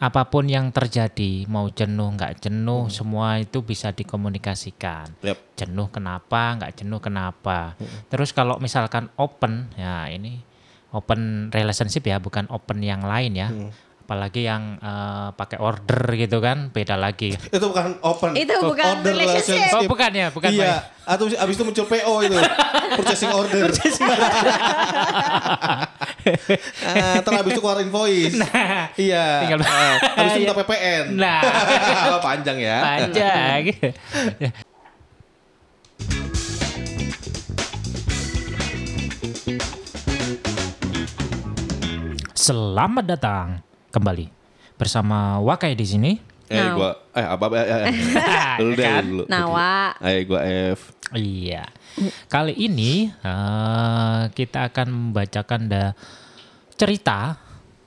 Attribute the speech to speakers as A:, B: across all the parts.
A: apa pun yang terjadi, mau jenuh nggak jenuh, semua itu bisa dikomunikasikan.
B: Yap.
A: Jenuh kenapa, nggak jenuh kenapa. Terus kalau misalkan open, ya ini open relationship ya, bukan open yang lain ya. Apalagi yang eh, pakai order gitu kan, beda lagi.
B: Itu bukan open.
C: Itu bukan
B: order
C: relationship.
A: Oh bukan ya, bukan.
B: iya. Atau abis itu muncul PO itu. Purchasing order. Ah, Ntar abis itu keluar invoice. iya.
A: tinggal-
B: Ah, Habis itu
A: Iya.
B: minta PPN.
A: Nah.
B: Panjang ya.
A: Panjang. Selamat datang kembali bersama Wakai di sini.
B: Eh
C: Nah.
B: gua eh apa eh, eh, eh. dulu deh
A: Kan?
B: dulu.
C: Nawa.
B: Eh gua F.
A: Iya. Kali ini eh, kita akan membacakan da cerita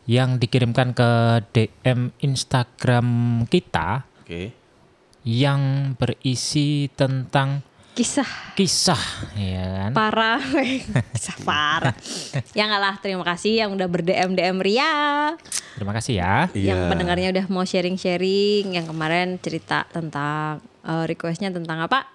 A: yang dikirimkan ke DM Instagram kita
B: Oke.
A: yang berisi tentang
C: Kisah
A: kisah ya kan.
C: parah. Kisah parah. ya nggak lah, terima kasih yang udah ber-DM DM Ria.
A: Terima kasih ya.
C: Yang
B: Iya.
C: pendengarnya udah mau sharing-sharing. Yang kemarin cerita tentang eh, requestnya tentang apa?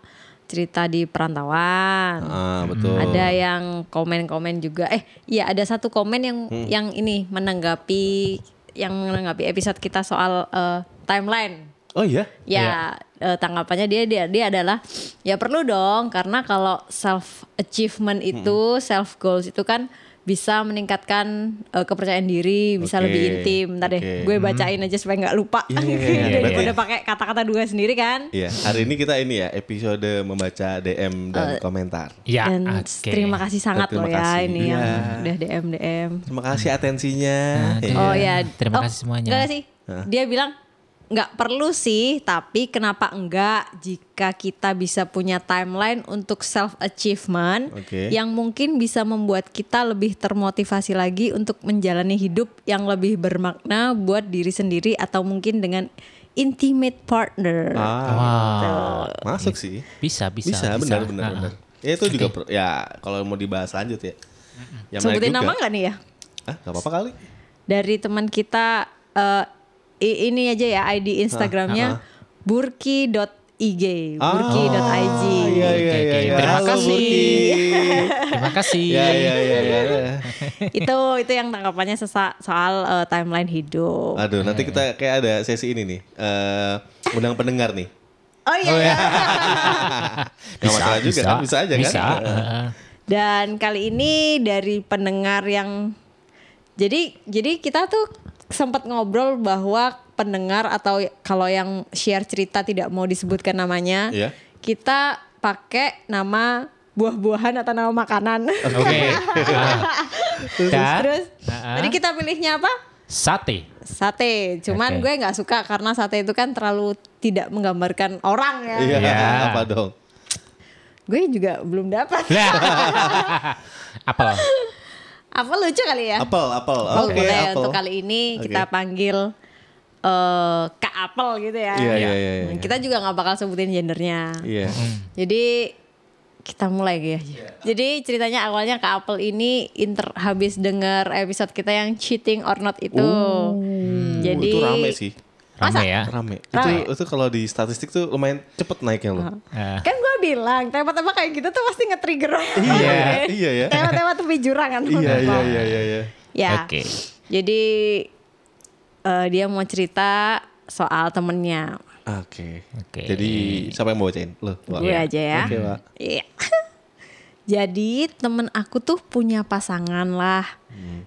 C: Cerita di perantauan.
B: Ah, betul.
C: Ada yang komen-komen juga. Eh, iya ada satu komen yang
B: Hmm.
C: yang ini menanggapi yang menanggapi episode kita soal eh, timeline.
B: Oh iya.
C: Ya, eh, tanggapannya dia dia dia adalah ya perlu dong karena kalau self achievement itu, self goals itu kan bisa meningkatkan eh, kepercayaan diri, bisa
B: Oke,
C: lebih intim. Ntar deh,
B: oke.
C: gue bacain aja supaya nggak lupa.
B: Iya, iya, iya, iya.
C: Daripada pakai kata-kata dua sendiri kan.
B: Iya, hari ini kita ini ya episode membaca DM dan komentar.
A: Ya,
C: Dan
A: oke.
C: terima kasih sangat
B: Terima
C: loh ya
B: kasih.
C: ini
B: Iya.
C: yang udah DM DM.
B: Terima kasih atensinya.
A: Aduh.
B: Iya.
C: Oh ya,
A: Terima
C: oh,
A: kasih semuanya.
C: Enggak sih. Dia bilang nggak perlu sih, tapi kenapa enggak jika kita bisa punya timeline untuk self achievement
B: Oke.
C: yang mungkin bisa membuat kita lebih termotivasi lagi untuk menjalani hidup yang lebih bermakna buat diri sendiri atau mungkin dengan intimate partner.
B: Ah,
A: Wow.
B: masuk sih.
A: Bisa, bisa.
B: Bisa, benar benar
A: Ah,
B: benar. Ya itu juga per- ya kalau mau dibahas lanjut ya. Ya menarik
C: Sebutin
B: juga.
C: nama nggak nih ya?
B: Ah, gak apa-apa kali.
C: Dari teman kita eh, i- ini aja ya ID Instagramnya burki.ig, burki.ig.
B: Ah, iya iya
A: Oke,
B: iya.
A: oke.
B: iya.
A: Terima
B: Halo,
A: kasih.
B: Burki.
A: Terima kasih.
B: Ya ya ya ya. ya.
C: itu itu yang tanggapannya sesa- soal eh, timeline hidup.
B: Aduh, nanti kita kayak ada sesi ini nih. Eh undang pendengar nih.
C: Oh iya. iya.
B: Gak masalah juga kan, bisa aja
A: bisa.
B: kan?
A: Heeh.
C: Dan kali ini dari pendengar yang jadi jadi kita tuh sempat ngobrol bahwa pendengar atau kalau yang share cerita tidak mau disebutkan namanya,
B: Iya.
C: kita pakai nama buah-buahan atau nama makanan.
A: Oke. Ah. Dan
C: Terus
A: Ah.
C: tadi kita pilihnya apa?
A: sate.
C: Sate. Cuman
A: Oke.
C: gue nggak suka karena sate itu kan terlalu tidak menggambarkan orang ya.
B: Iya,
A: Iya.
B: apa dong?
C: Gue juga belum dapat.
A: Lah. Apel.
C: Apa lucu kali ya?
B: Apel, apel.
C: Oh,
B: Oke,
C: boleh
B: apel.
C: untuk kali ini
B: Oke.
C: kita panggil eh Kak Apel gitu ya.
B: Iya, iya, iya. iya.
C: Kita juga nggak bakal sebutin gendernya.
B: Iya.
C: Jadi kita mulai ya. Jadi ceritanya awalnya Kak Apel ini inter habis denger episode kita yang cheating or not itu. Jadi
B: Oh, itu rame sih.
A: Rame ya.
B: Rame.
C: Rame.
B: Itu itu kalau di statistik tuh lumayan cepet naiknya loh.
A: Eh,
C: Kan gue bilang tema-tema kayak gitu tuh pasti nge-trigger orang.
B: Iya, iya ya.
C: Tema-tema tepi jurang kan.
B: Iya, iya, iya, iya, iya.
C: Ya.
A: Oke.
C: Jadi eh, dia mau cerita soal temennya.
B: Oke.
A: Oke.
B: Jadi siapa yang mau bacain? Lo.
C: Gue aja ya.
B: Oke, Wak.
C: Iya. Jadi temen aku tuh punya pasangan lah.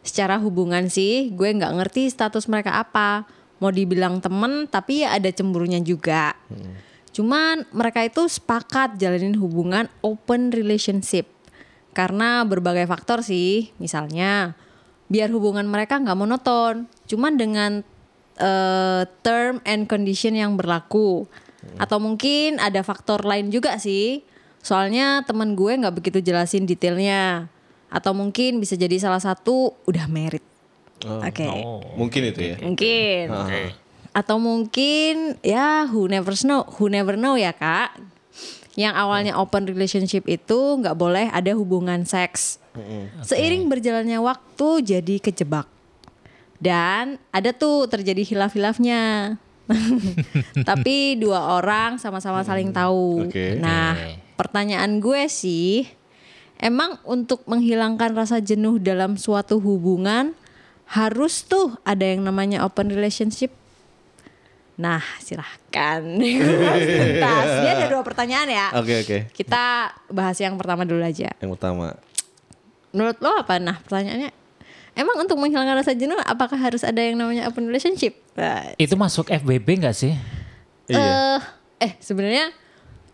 C: Secara hubungan sih gue nggak ngerti status mereka apa. Mau dibilang temen tapi ya ada cemburunya juga. Cuman mereka itu sepakat jalanin hubungan open relationship. Karena berbagai faktor sih. Misalnya biar hubungan mereka nggak monoton. Cuman dengan eh, term and condition yang berlaku. Atau mungkin ada faktor lain juga sih. Soalnya temen gue nggak begitu jelasin detailnya. Atau mungkin bisa jadi salah satu udah merit.
B: Oh.
C: Oke.
B: Mungkin itu ya.
C: Mungkin.
A: Oke.
C: Atau mungkin ya who never know, who never know ya kak. Yang awalnya open relationship itu nggak boleh ada hubungan seks. Seiring berjalannya waktu jadi kejebak. Dan ada tuh terjadi hilaf-hilafnya. Tapi dua orang sama-sama saling tahu. Nah, pertanyaan gue sih, emang untuk menghilangkan rasa jenuh dalam suatu hubungan harus tuh ada yang namanya open relationship? Nah, silahkan. Tuntas. Dia ada dua pertanyaan ya.
B: Oke oke.
C: Kita bahas yang pertama dulu aja.
B: Yang pertama.
C: Menurut lo apa? Nah, pertanyaannya, emang untuk menghilangkan rasa jenuh, apakah harus ada yang namanya open relationship?
A: Itu masuk FBB nggak sih?
B: Iya.
C: eh eh sebenarnya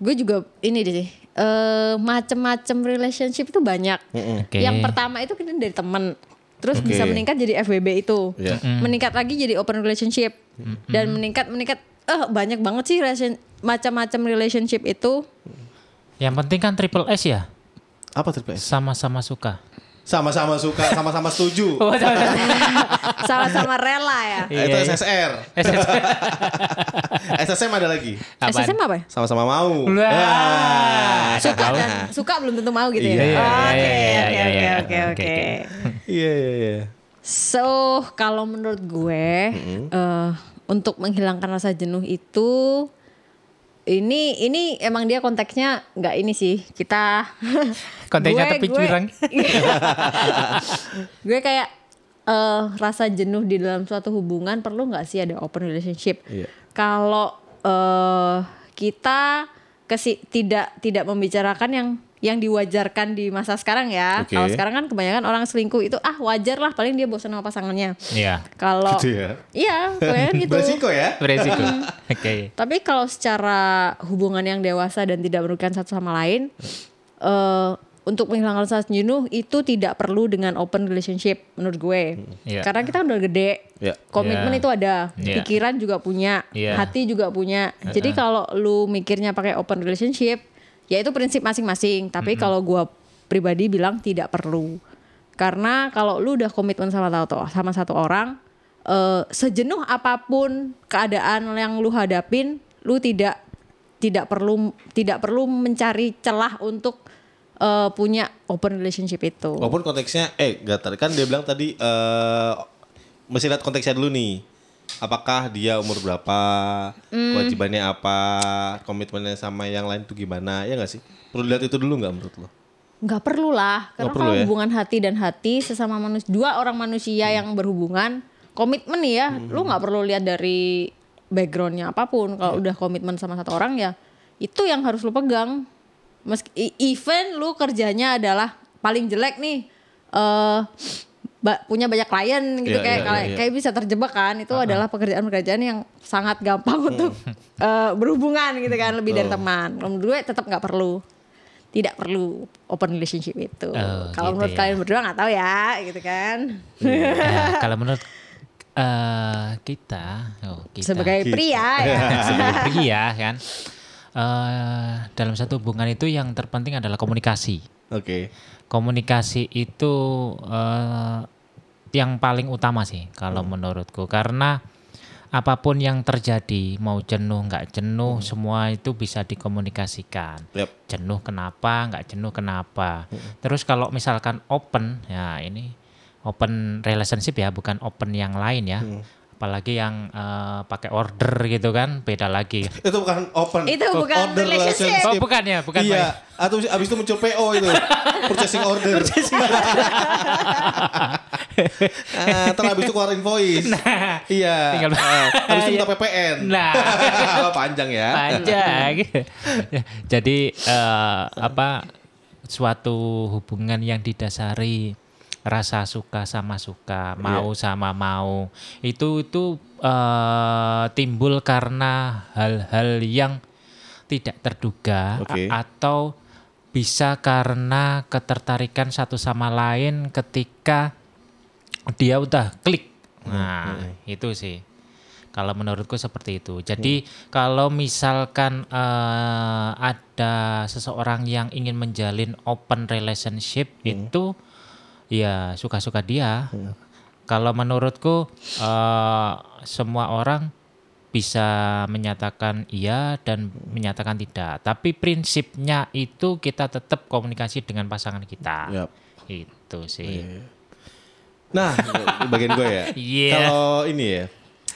C: gue juga ini deh sih eh macem-macem relationship itu banyak
A: Oke.
C: yang pertama itu kita dari temen terus
B: Oke.
C: bisa meningkat jadi FWB itu
B: Iya.
C: meningkat lagi jadi open relationship dan meningkat meningkat eh banyak banget sih relation- macam-macam relationship itu
A: Yang penting kan triple S ya,
B: Apa triple S?
A: sama-sama suka.
B: Sama-sama suka, sama-sama setuju.
C: sama-sama rela ya
B: Nah, itu
A: Iya, iya.
B: SSR. SSM ada lagi.
A: Apaan?
C: SSM apa ya?
B: Sama-sama mau.
A: Wah,
B: Ah.
C: suka dan suka belum tentu mau gitu ya
A: Iya,
C: oke oke Oke, oke
B: Iya iya iya.
C: So, kalau menurut gue eh, untuk menghilangkan rasa jenuh itu ini ini emang dia konteksnya nggak ini sih kita
A: Konteksnya
C: gue-
A: tepi
C: gue- kayak eh, rasa jenuh di dalam suatu hubungan perlu nggak sih ada open relationship
B: Iya.
C: kalau eh, kita kesi tidak tidak membicarakan yang yang diwajarkan di masa sekarang ya
B: Oke.
C: kalau sekarang kan kebanyakan orang selingkuh itu ah wajar lah paling dia bosan sama pasangannya
A: Iya,
C: kalau
B: Gitu ya.
C: iya kebanyakan gitu
B: Beresiko ya.
A: beresiko. Oke.
C: tapi kalau secara hubungan yang dewasa dan tidak merugikan satu sama lain eh untuk menghilangkan rasa jenuh itu tidak perlu dengan open relationship menurut gue
A: Iya.
C: karena kita udah gede
B: Ya.
C: komitmen
A: Iya.
C: itu ada
A: Iya.
C: pikiran juga punya
A: Iya.
C: hati juga punya jadi kalau lu mikirnya pakai open relationship ya itu prinsip masing-masing. Tapi kalau gua pribadi bilang tidak perlu. Karena kalau lu udah komitmen sama satu sama satu orang eh, sejenuh apa pun keadaan yang lu hadapin lu tidak tidak perlu tidak perlu mencari celah untuk eh, punya open relationship itu.
B: Walaupun konteksnya, eh gak kan dia bilang tadi eh mesti lihat konteksnya dulu nih. Apakah dia umur berapa,
C: Hmm.
B: kewajibannya apa, komitmennya sama yang lain tuh gimana, ya gak sih? Perlu lihat itu dulu nggak menurut lo?
C: nggak perlu lah karena
B: perlu
C: kalau
B: ya?
C: hubungan hati dan hati sesama manusia dua orang manusia yang berhubungan komitmen nih ya lu nggak perlu lihat dari backgroundnya apa pun kalau udah komitmen sama satu orang ya itu yang harus lu pegang meski even lu kerjanya adalah paling jelek nih eh ba- punya banyak klien gitu
B: Iya,
C: kayak
B: iya,
C: kayak-
B: iya, iya.
C: kayak bisa terjebak kan. Itu adalah pekerjaan-pekerjaan yang sangat gampang untuk eh, berhubungan gitu kan lebih dari teman. Kalau menurut gue tetap nggak perlu. Tidak perlu open relationship itu.
A: Oh,
C: kalau
A: gitu
C: menurut
A: ya.
C: kalian berdua nggak tahu ya gitu kan.
A: Ya, kalau menurut eh, kita, oh, kita.
C: Sebagai pria ya.
A: Sebagai pria kan, eh, dalam satu hubungan itu yang terpenting adalah komunikasi.
B: Oke.
A: Komunikasi itu eh, yang paling utama sih kalau menurutku karena apa pun yang terjadi mau jenuh nggak jenuh semua itu bisa dikomunikasikan.
B: Yap.
A: Jenuh kenapa nggak jenuh kenapa. Terus kalau misalkan open ya ini open relationship ya bukan open yang lain ya. Apalagi yang eh, pakai order gitu kan beda lagi.
B: Itu bukan open.
C: Itu bukan relationship.
A: Oh bukan ya, bukan
B: Iya. Atau abis itu muncul PO itu. Purchasing order. ah, terus abis itu keluar invoice. iya.
A: tinggal-
B: Ah, abis itu minta. PPN.
A: Nah.
B: Panjang ya.
A: panjang. Jadi eh, apa suatu hubungan yang didasari rasa suka sama suka, mau sama mau itu itu eh, timbul karena hal-hal yang tidak terduga
B: Oke.
A: a- atau bisa karena ketertarikan satu sama lain ketika dia udah klik. Nah, itu sih. Kalau menurutku seperti itu. Jadi kalau misalkan eh, ada seseorang yang ingin menjalin open relationship itu ya suka-suka dia. Kalau menurutku eh, semua orang bisa menyatakan iya dan menyatakan tidak. Tapi prinsipnya itu kita tetap komunikasi dengan pasangan kita.
B: Yap.
A: Itu sih.
B: Nah, di bagian gue ya.
A: Iya.
B: Kalau ini ya,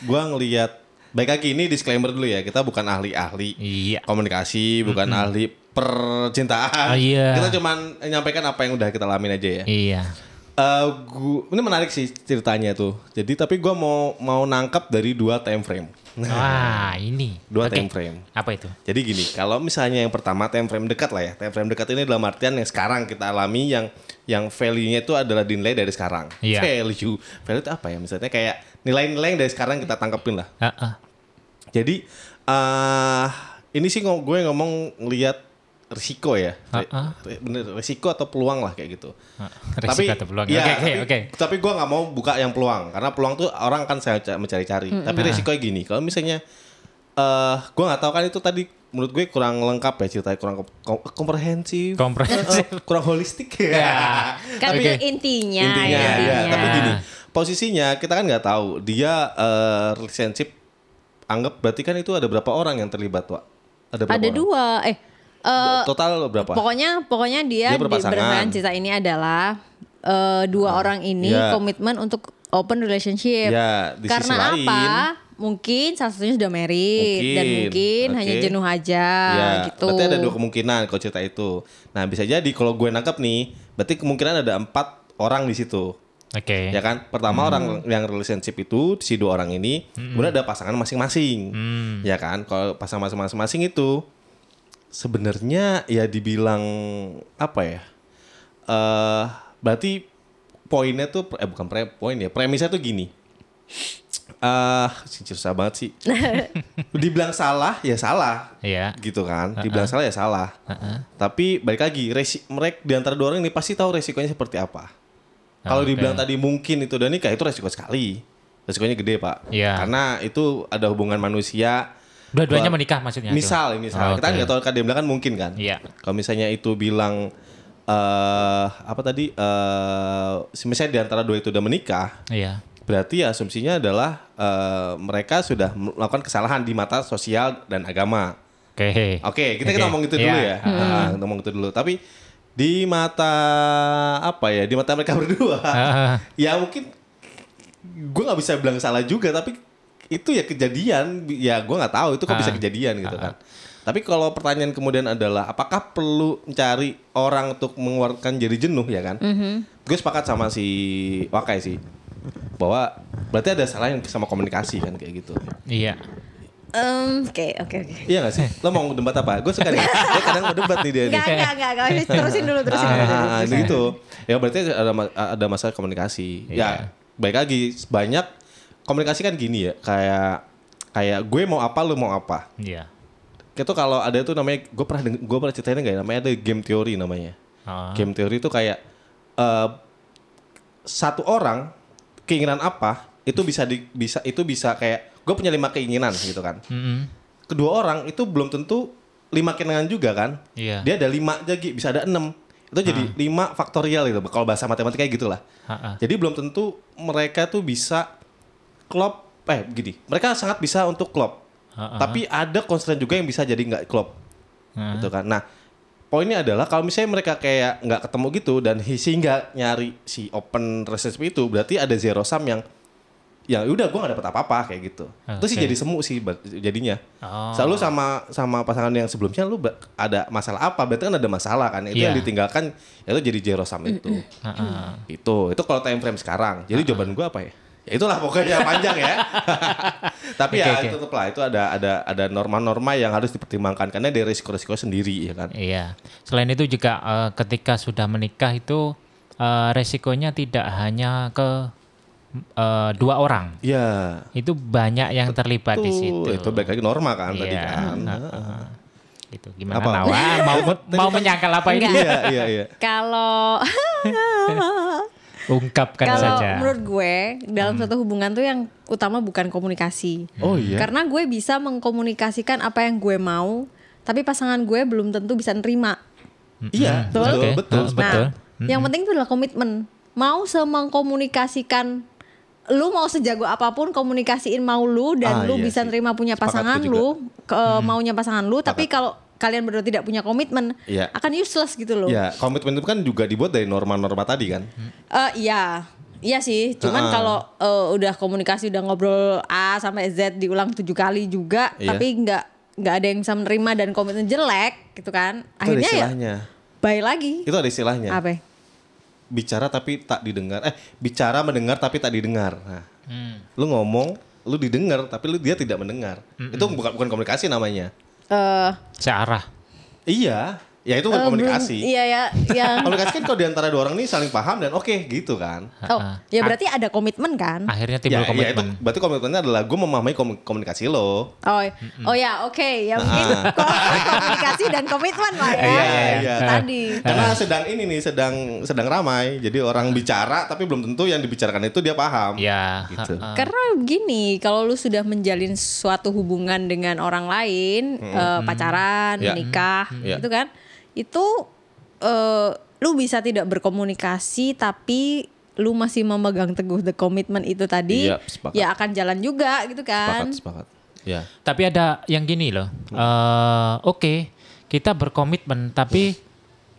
B: gue ngelihat baik lagi ini disclaimer dulu ya. Kita bukan ahli-ahli
A: Iya.
B: komunikasi, bukan ahli percintaan.
A: Oh, iya.
B: Kita cuman menyampaikan apa yang udah kita alamin aja ya.
A: Iya.
B: Eh, gua, ini menarik sih ceritanya tuh. Jadi tapi gue mau mau nangkap dari dua time frame.
A: Wah, ini.
B: Dua
A: Oke.
B: time frame.
A: Apa itu?
B: Jadi gini, kalau misalnya yang pertama time frame dekat lah ya. Time frame dekat ini dalam artian yang sekarang kita alami yang yang value-nya itu adalah dinilai dari sekarang.
A: Iya.
B: Value. Value itu apa ya? Misalnya kayak nilai-nilai yang dari sekarang kita tangkepin lah.
A: Heeh.
B: Jadi eh ini sih gue ngomong ngelihat risiko ya.
A: Ah, ah.
B: re- bener risiko atau peluang lah kayak gitu.
A: Risiko atau peluang.
B: iya,
A: Oke, oke,
B: tapi,
A: oke.
B: Tapi gue nggak mau buka yang peluang karena peluang tuh orang kan saya ca- mencari-cari. Tapi risikonya gini, kalau misalnya eh gue nggak tahu kan itu tadi menurut gue kurang lengkap ya ceritanya kurang kom- kom- komprehensif,
A: Komprehensif.
B: Eh, kurang holistik ya.
C: Kan
A: Oke.
C: intinya,
B: Intinya,
C: intinya.
B: ya. Tapi gini, posisinya kita kan nggak tahu dia eh, relationship anggap berarti kan itu ada berapa orang yang terlibat, Wak? Ada berapa
C: Ada
B: orang?
C: dua. Eh, eh,
B: Total berapa?
C: pokoknya pokoknya dia,
B: Dia
C: di
B: berpasangan.
C: berdasarkan cerita ini adalah eh, dua orang ini
B: Iya.
C: komitmen untuk open relationship.
B: Ya, di sisi
C: Karena
B: lain-
C: apa? Mungkin salah satunya sudah married dan
B: Mungkin, oke.
C: hanya jenuh aja
B: Ya,
C: gitu.
B: berarti ada dua kemungkinan kalau cerita itu. Nah, bisa jadi kalau gue nangkep nih, berarti kemungkinan ada empat orang di situ.
A: Oke.
B: Ya kan? Pertama orang yang relationship itu si dua orang ini, kemudian ada pasangan masing-masing.
A: Hmm.
B: Ya kan? Kalau pasangan masing-masing itu sebenarnya ya dibilang apa ya? Eh berarti poinnya tuh eh bukan pre, poin ya. Premisnya tuh gini. Eh, sih susah banget sih. dibilang salah ya salah
A: Iya.
B: gitu kan dibilang salah ya salah tapi balik lagi resi mereka di antara dua orang ini pasti tahu resikonya seperti apa kalau
A: Oke.
B: dibilang tadi mungkin itu udah nikah itu resiko sekali resikonya gede pak
A: Iya.
B: karena itu ada hubungan manusia
A: Dua-duanya menikah maksudnya. tuh?
B: misal misal kita kan
A: Oke.
B: nggak tahu kan dia bilang kan mungkin kan
A: Iya.
B: kalau misalnya itu bilang eh apa tadi eh misalnya di antara dua itu udah menikah
A: Iya.
B: berarti asumsinya adalah eh, mereka sudah melakukan kesalahan di mata sosial dan agama
A: Oke.
B: Oke, kita
A: Oke.
B: kita ngomong itu dulu
A: Iya.
B: ya. Ah, ngomong itu dulu. Tapi di mata apa ya? Di mata mereka berdua,
A: Ah,
B: ya mungkin gue nggak bisa bilang salah juga. Tapi itu ya kejadian. Ya gue nggak tahu itu kok bisa
A: Ah.
B: kejadian gitu kan. Tapi kalau pertanyaan kemudian adalah apakah perlu mencari orang untuk mengeluarkan jadi jenuh ya kan? Gue sepakat sama si Wakai sih bahwa berarti ada salah yang sama komunikasi kan kayak gitu.
A: Iya.
C: Em, Oke, oke, oke.
B: Iya gak sih? Lo mau debat apa? Gue suka nih. Dia kadang mau debat nih dia nih.
C: Enggak, enggak, enggak, enggak. Terusin dulu, terusin dulu.
B: Ah, gitu. Ya berarti ada ada masalah komunikasi.
A: Iya.
B: Ya, baik lagi banyak komunikasi kan gini ya, kayak kayak gue mau apa lu mau apa.
A: Iya.
B: Itu kalau ada tuh namanya gue pernah gue pernah ceritain enggak ya? namanya ada game teori namanya.
A: Oh.
B: Game teori itu kayak eh, satu orang keinginan apa itu bisa di, bisa itu bisa kayak gue punya lima keinginan gitu kan.
A: Mm-mm.
B: Kedua orang itu belum tentu lima keinginan juga kan.
A: Iya.
B: Dia ada lima jadi bisa ada enam. Itu jadi lima faktorial itu kalau bahasa matematika gitu lah.
A: Ha-ha.
B: Jadi belum tentu mereka tuh bisa klop eh gini. Mereka sangat bisa untuk klop.
A: Ha-ha.
B: Tapi ada constraint juga yang bisa jadi nggak klop.
A: Ha.
B: Gitu kan. Nah, poinnya adalah kalau misalnya mereka kayak nggak ketemu gitu dan sehingga nyari si open relationship itu berarti ada zero sum yang ya udah gue gak dapet apa-apa kayak gitu. Itu sih jadi semu sih jadinya.
A: Oh.
B: Selalu sama sama pasangan yang sebelumnya lu ada masalah apa? Berarti kan ada masalah kan. Itu
A: Iya.
B: yang ditinggalkan itu jadi zero sum itu.
A: Ha-ha.
B: itu. Itu kalau time frame sekarang. Jadi jawaban gua apa ya? Ya itulah pokoknya panjang ya. Tapi
A: Oke,
B: ya
A: oke.
B: itu tetap lah itu ada ada ada norma-norma yang harus dipertimbangkan karena ada risiko-risiko sendiri ya kan.
A: Iya. Selain itu juga eh, ketika sudah menikah itu eh, resikonya tidak hanya ke eh, dua orang.
B: Iya.
A: Itu banyak yang terlibat di situ.
B: Itu baik lagi norma kan tadi
A: Iya.
B: kan.
A: Ha-ha. Gitu. Gimana
B: Apa?
A: Nawa? Mau mau menyangkal apa ini?
B: Iya iya iya.
C: Kalau
A: Ungkapkan
C: kalau
A: saja.
C: menurut gue dalam suatu hubungan tuh yang utama bukan komunikasi.
B: Oh iya.
C: Karena gue bisa mengkomunikasikan apa yang gue mau, tapi pasangan gue belum tentu bisa nerima.
B: Iya,
C: Betul.
B: betul,
A: Oke,
B: betul.
A: betul. Betul.
C: Nah, yang penting itu adalah komitmen. Mau semengkomunikasikan lu mau sejago apa pun komunikasiin mau lu dan
B: Ah,
C: lu
B: iya
C: bisa
B: sih.
C: nerima punya pasangan lu, ke maunya pasangan lu, tapi kalau kalian berdua tidak punya komitmen,
B: Iya.
C: akan useless gitu loh.
B: Ya, komitmen itu kan juga dibuat dari norma-norma tadi kan.
C: Eh, iya. Iya sih, cuman
B: Heeh.
C: kalau eh, udah komunikasi udah ngobrol A sampai Z diulang tujuh kali juga,
B: Iya.
C: tapi nggak nggak ada yang bisa menerima dan komitmen jelek gitu kan,
B: Itu ada
C: akhirnya ya
B: istilahnya.
C: bye lagi.
B: Itu ada istilahnya.
C: Apa? ya?
B: Bicara tapi tak didengar. Eh, bicara mendengar tapi tak didengar. Nah, lu ngomong, lu didengar tapi lu dia tidak mendengar. Itu bukan bukan komunikasi namanya.
C: Eh,
A: Searah.
B: Iya, ya itu bukan komunikasi.
C: belum- Iya ya, yang
B: Komunikasi kan kalau di antara dua orang ini saling paham dan oke gitu kan.
C: oh ya berarti ada komitmen kan?
A: Akhirnya
B: Ya,
A: timbul
B: ya itu
A: komitmen.
B: berarti komitmennya adalah gue memahami komu- komunikasi lo.
C: Oh, oh ya oke ya mungkin komunikasi dan komitmen lah ya.
B: Iya, iya, iya.
C: Tadi.
B: Karena sedang ini nih sedang sedang ramai. Jadi orang bicara tapi belum tentu yang dibicarakan itu dia paham.
A: Ya.
B: Gitu.
C: Karena begini, kalau lu sudah menjalin suatu hubungan dengan orang lain, eh, pacaran,
B: Ya.
C: menikah,
B: Ya.
C: gitu kan, itu eh, lu bisa tidak berkomunikasi, tapi lu masih memegang teguh the commitment itu tadi,
B: Iya, sepakat.
C: ya akan jalan juga, gitu kan?
B: Sepakat, sepakat. Ya.
A: Tapi ada yang gini loh. eh, Oke, kita berkomitmen, tapi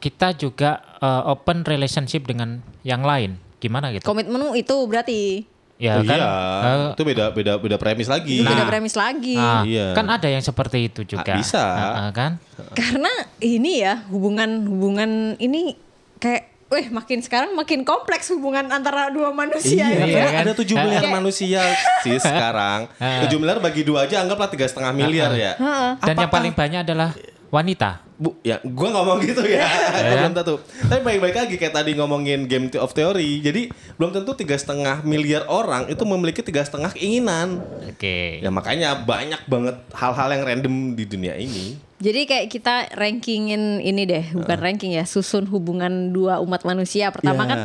A: kita juga eh, open relationship dengan yang lain. Gimana gitu?
C: Komitmenmu itu berarti
A: ya
B: Oh
A: kan?
B: iya,
A: Eh,
B: itu beda beda beda premis lagi.
C: itu beda
A: Nah.
C: premis lagi.
A: ah,
B: Iya.
A: Kan ada yang seperti itu juga.
B: Ah, bisa.
A: Ah, kan?
C: Karena ini ya hubungan-hubungan ini kayak Weh makin sekarang makin kompleks hubungan antara dua manusia
B: Iya,
C: ya.
A: Iya, kan?
B: ada 7 miliar manusia sih sekarang. 7 miliar bagi dua aja anggaplah tiga setengah miliar ya.
A: Dan yang paling banyak adalah wanita.
B: Bu, ya gua ngomong gitu ya. Gua belum tentu. Tapi baik-baik lagi kayak tadi ngomongin game of theory. Jadi belum tentu tiga setengah miliar orang itu memiliki tiga setengah keinginan.
A: Oke.
B: Ya makanya banyak banget hal-hal yang random di dunia ini.
C: Jadi kayak kita rankingin ini deh, bukan ranking ya, susun hubungan dua umat manusia. Pertama
B: Ya.
C: kan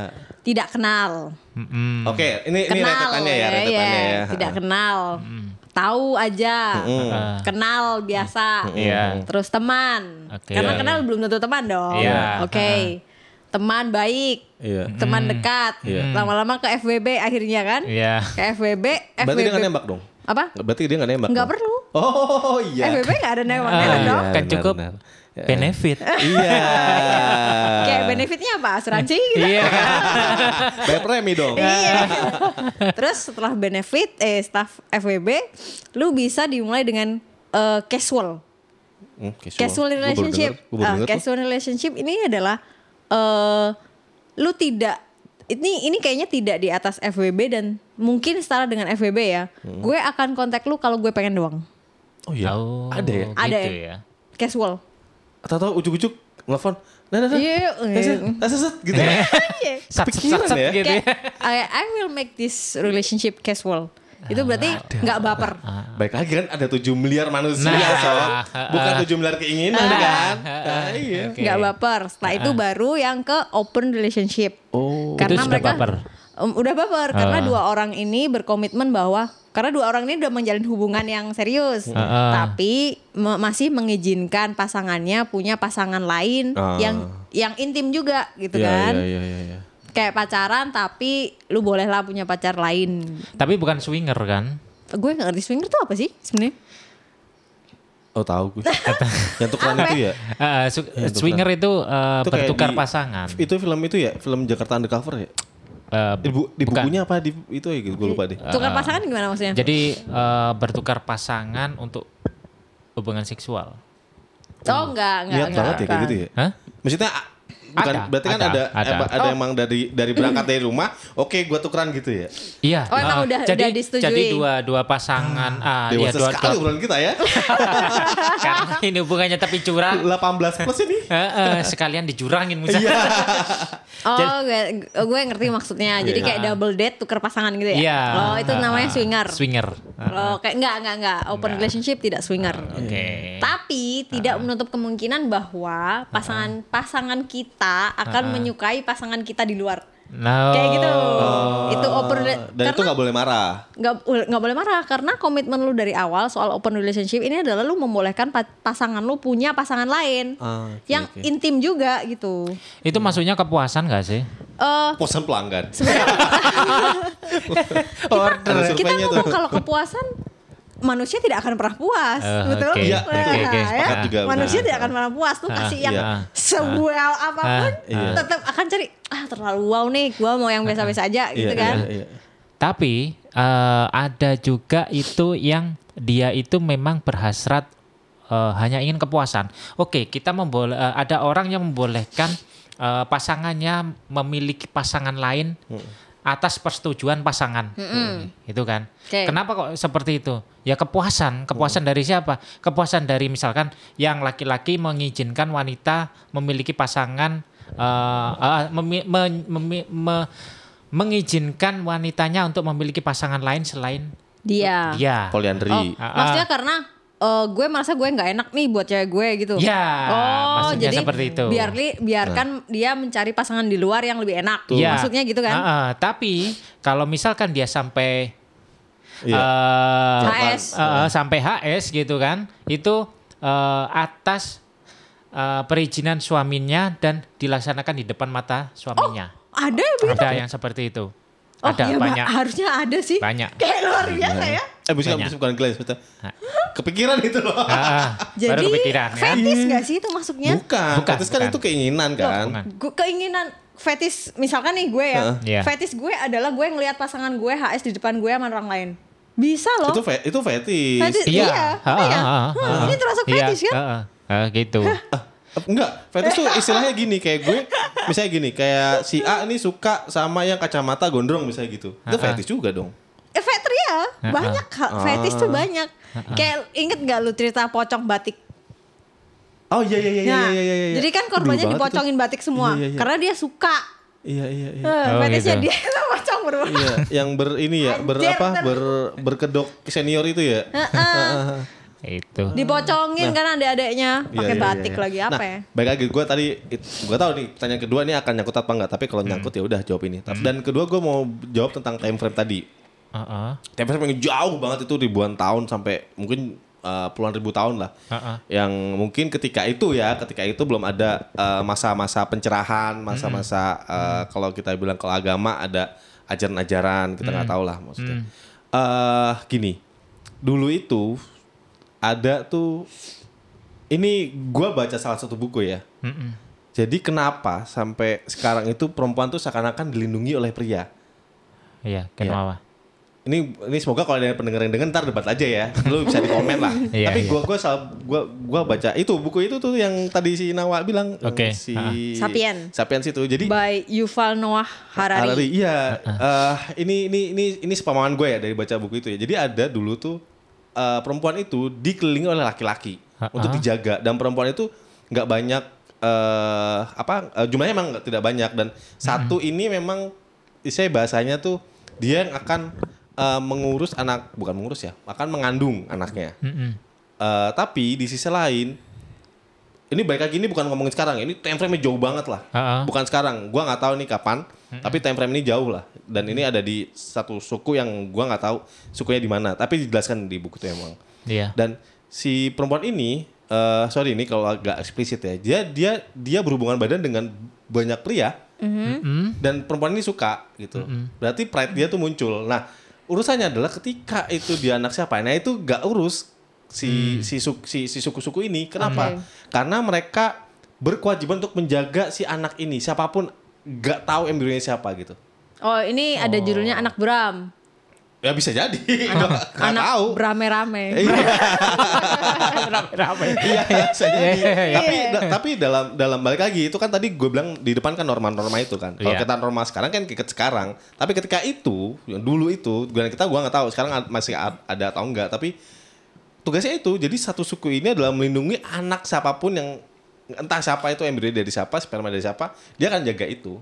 C: tidak kenal,
A: Mm-mm.
B: Oke, ini ini
C: kenal
B: rentetannya ya, rentetannya ya.
C: tidak kenal, tahu aja,
A: Ah.
C: kenal biasa,
A: Iya.
C: terus teman,
A: Oke.
C: karena
A: Iya,
C: kenal belum tentu teman dong.
A: Iya.
C: Oke, teman baik,
B: Iya.
C: teman dekat,
B: Iya.
C: lama-lama ke FWB akhirnya kan,
A: Iya.
C: ke FWB,
B: Berarti dia
C: FWB
B: nggak nembak dong?
C: apa?
B: Berarti dia nggak nembak
C: Nggak
B: dong?
C: perlu,
B: Oh iya.
C: FWB nggak ada nembak
A: Ah,
C: nembak
A: iya.
C: dong.
A: Kan cukup
B: benar.
A: Benefit.
B: Iya.
C: Kayak benefitnya apa? Asuransi gitu.
A: Iya.
B: Bayar premi dong.
C: Iya. Terus setelah benefit eh staff FWB, lu bisa dimulai dengan eh, casual.
B: Hmm,
C: Casual
B: Gua baru
C: relationship.
B: denger, gua baru denger tuh.
C: casual relationship ini adalah eh lu tidak ini ini kayaknya tidak di atas FWB dan mungkin setara dengan FWB ya.
B: Hmm.
C: Gue akan kontak lu kalau gue pengen doang.
B: Oh iya.
A: Oh,
B: Ada ya?
C: Ada
A: gitu
C: ya. Casual.
B: Atau ujuk-ujuk nelfon. Nah, nah, nah.
C: Iya,
B: set,
C: iya.
B: eh, set, set, gitu ya.
C: Iya.
B: Kepikiran ya?
A: gitu ya.
C: I, I will make this relationship casual. Itu berarti nggak baper.
B: Baik lagi kan ada 7 miliar manusia
A: Nah.
B: sob. Bukan 7 miliar keinginan kan. Nah, iya.
C: Nggak baper. Setelah itu baru yang ke open relationship.
B: Oh.
C: Karena
A: Itu sudah
C: mereka
A: baper.
C: Um, udah baper karena
A: Ah.
C: dua orang ini berkomitmen bahwa karena dua orang ini udah menjalin hubungan yang serius,
A: Ah, ah.
C: tapi me- masih mengizinkan pasangannya punya pasangan lain
B: Ah.
C: yang yang intim juga gitu
B: Iya,
C: kan.
B: Iya, iya, iya, iya.
C: Kayak pacaran tapi lu bolehlah punya pacar lain.
A: Tapi bukan swinger kan?
C: Gue gak ngerti swinger tuh apa sih sebenarnya?
B: Oh tahu gue. yang tukeran itu ya.
A: Su-
B: tukeran.
A: swinger itu eh,
B: Itu
A: bertukar
B: di-
A: pasangan.
B: Itu film itu ya, film Jakarta Undercover ya.
A: Eh,
B: Di, bu- di
A: bukan.
B: bukunya apa di itu ya gue lupa deh.
C: Tukar pasangan gimana maksudnya?
A: Jadi eh, bertukar pasangan untuk hubungan seksual.
C: oh enggak, enggak,
B: Niat
C: enggak.
B: banget ya kayak gitu ya.
A: Hah?
B: Maksudnya bukan
A: Ada,
B: berarti kan
A: ada,
B: ada
A: ada.
B: ada, ada
C: Oh.
B: emang dari dari berangkat dari rumah, oke gua tukeran gitu ya.
A: Iya.
C: Oh, emang
A: eh,
C: udah-
A: jadi,
C: udah disetujui.
A: Jadi dua dua pasangan ah iya
B: Dewasa
A: dua,
B: sekali
A: dua
B: kita ya.
A: karena ini hubungannya tapi curang.
B: 18 plus ini.
A: Eh, eh, sekalian dijurangin misalnya.
B: Iya.
C: Oh, gue, gue ngerti maksudnya. Jadi kayak double date tukar pasangan gitu ya.
A: Iya.
C: Oh, itu namanya
A: Ah,
C: swinger.
A: Swinger. Ah,
C: Oh, kayak enggak enggak enggak open
A: Enggak.
C: relationship tidak swinger.
A: Oke.
C: Tapi tidak menutup kemungkinan bahwa pasangan pasangan kita akan menyukai pasangan kita di luar.
A: No.
C: Kayak gitu. Itu open
B: Oh. Dan itu
C: karena
B: nggak boleh marah.
C: nggak nggak boleh marah karena komitmen lu dari awal soal open relationship ini adalah lu membolehkan pa- pasangan lu punya pasangan lain
B: Ah, oke,
C: yang
B: oke.
C: intim juga gitu.
A: Itu maksudnya kepuasan gak sih?
C: Eh
B: Posan pelanggan.
C: kita
B: surveinya
C: ngomong
B: tuh.
C: kalau kepuasan manusia tidak akan pernah puas,
A: Eh,
C: betul?
A: oke,
B: Iya,
C: Nah,
B: oke, oke,
C: ya.
B: juga,
C: Manusia tidak akan pernah puas. Lu
B: Ah,
C: kasih yang
B: iya.
C: sewell apa pun,
B: iya.
C: tetap akan cari ah terlalu wow nih, gua mau yang biasa-biasa aja gitu
B: Iya,
C: kan.
B: iya, iya.
A: Tapi eh, ada juga itu yang dia itu memang berhasrat eh, hanya ingin kepuasan. Oke, kita memboleh eh, ada orang yang membolehkan eh, pasangannya memiliki pasangan lain atas persetujuan pasangan. Itu kan.
C: Oke.
A: Kenapa kok seperti itu? Ya kepuasan, kepuasan dari siapa? Kepuasan dari misalkan yang laki-laki mengizinkan wanita memiliki pasangan eh, eh, memi- me- memi- me- mengizinkan wanitanya untuk memiliki pasangan lain selain
C: Dia.
A: dia.
B: Poliandri.
C: Oh,
A: Ah, ah.
C: maksudnya karena eh, gue merasa gue nggak enak nih buat cewek gue gitu.
A: Ya,
C: oh,
A: maksudnya
C: jadi
A: seperti itu.
C: biar li- biarkan dia mencari pasangan di luar yang lebih enak.
A: Iya.
C: Maksudnya gitu kan?
A: Ah, ah. tapi kalau misalkan dia sampai
B: Iya.
A: eh,
C: HS.
A: eh, sampai HS gitu kan, itu eh, atas eh, perizinan suaminya dan dilaksanakan di depan mata suaminya.
C: Ada ya begitu?
A: Ada yang seperti itu.
C: Oh,
A: ada
C: ya, Mbak,
A: banyak.
C: harusnya ada sih.
A: Banyak.
C: Kayak luar biasa ya.
B: Eh bukan,
A: Banyak.
B: bukan gelas, betul. Kepikiran itu loh.
A: Ah, ah. baru
C: Jadi
A: kepikiran kan.
C: fetis nggak sih itu masuknya?
B: Bukan,
A: Bukan,
B: fetis kan
A: bukan.
B: itu keinginan kan.
C: Gu- keinginan fetis misalkan nih gue ya.
B: Heeh.
A: Iya.
C: Fetis gue adalah gue ngelihat pasangan gue HS di depan gue sama orang lain. Bisa loh.
B: Itu fe- itu fetis.
C: Fetis,
A: Iya.
C: iya.
A: Ah,
C: Oh, iya.
A: ah, ah,
C: Hmm,
A: ah.
C: ini termasuk
A: Iya,
C: fetis kan?
A: ah, ah. Ah, gitu.
B: Ah, enggak, fetis tuh istilahnya gini kayak gue misalnya gini, kayak si A ini suka sama yang kacamata gondrong misalnya gitu. Itu
A: Ah, ah.
B: fetis juga dong.
C: Eh, Vetria banyak Kak. fetis tuh banyak. Kayak inget gak lu cerita pocong batik?
B: Oh iya iya iya iya
C: Nah,
B: iya iya. iya.
C: jadi kan korbannya dipocongin batik semua
B: Iya, iya, iya.
C: karena dia suka.
B: Iya iya iya.
C: Eh,
A: Oh,
C: fetisnya
A: gitu.
C: dia itu pocong berdua.
B: Iya, yang ber ini ya, ber
C: Anjir,
B: apa?
C: ntar-
B: Ber berkedok senior itu ya.
A: itu.
C: Dipocongin kan adik-adiknya
B: Iya,
C: pakai
B: iya,
C: batik
B: iya.
C: lagi apa
B: nah,
C: ya?
B: Baik lagi gue tadi gue tahu nih pertanyaan kedua ini akan nyangkut apa enggak, tapi kalau nyangkut ya udah jawab ini. Tapi- Dan kedua gue mau jawab tentang time frame tadi.
A: Ah.
B: Time frame yang jauh banget itu ribuan tahun sampai mungkin uh, puluhan ribu tahun lah.
A: Ah, ah.
B: Yang mungkin ketika itu ya, ketika itu belum ada uh, masa-masa pencerahan, masa-masa uh, kalau kita bilang kalau agama ada ajaran-ajaran, kita nggak tahu lah maksudnya. Eh, gini, dulu itu ada tuh ini gua baca salah satu buku ya.
A: Mm-mm.
B: Jadi kenapa sampai sekarang itu perempuan tuh seakan-akan dilindungi oleh pria?
A: Iya, kenapa?
B: Ini ini semoga kalau ada pendengar yang denger ntar debat aja ya. Lu bisa di komen lah.
A: Iya,
B: Tapi
A: iya.
B: gua gua sal- gua gua baca itu buku itu tuh yang tadi si Nawa bilang yang
A: Oke,
B: si
A: ah.
C: Sapien.
B: Sapiens itu. Jadi
C: By Yuval Noah Harari.
B: Harari, iya. Eh, ini ini ini ini sepemahaman gue ya dari baca buku itu ya. Jadi ada dulu tuh eh, perempuan itu dikelilingi oleh laki-laki
A: Ha-ha.
B: untuk dijaga dan perempuan itu nggak banyak eh apa eh, jumlahnya emang nggak- tidak banyak dan satu ini memang saya bahasanya tuh dia yang akan eh, mengurus anak bukan mengurus ya akan mengandung anaknya.
A: Mm-mm.
B: Eh, tapi di sisi lain ini baik lagi ini bukan ngomongin sekarang ini time frame jauh banget lah
A: Ah, ah.
B: bukan sekarang gua nggak tahu nih kapan tapi time frame ini jauh lah dan ini ada di satu suku yang gua nggak tahu sukunya di mana tapi dijelaskan di buku itu emang
A: Iya.
B: dan si perempuan ini eh sorry ini kalau agak eksplisit ya dia dia dia berhubungan badan dengan banyak pria
A: Mm-mm.
B: dan perempuan ini suka gitu berarti pride dia tuh muncul nah urusannya adalah ketika itu dia anak siapa. Nah itu gak urus si si, su- si si suku-suku ini. Kenapa?
C: Oke.
B: karena mereka berkewajiban untuk menjaga si anak ini. Siapa pun gak tahu embrionya siapa gitu.
C: Oh ini ada judulnya anak Bram.
B: Ya bisa jadi. Gak
C: anak
B: tahu.
C: berame-rame.
A: Rame-rame.
B: iya. Bisa jadi.
A: Iya.
B: tapi da- tapi dalam dalam balik lagi itu kan tadi gue bilang di depan kan norma-norma itu kan. Kalau
A: Iya.
B: kita norma sekarang kan kiket sekarang. Tapi ketika itu yang dulu itu gue kita gua nggak tahu sekarang masih ad- ada atau enggak tapi tugasnya itu jadi satu suku ini adalah melindungi anak siapa pun yang entah siapa itu embryo dari siapa sperma dari siapa dia akan jaga itu.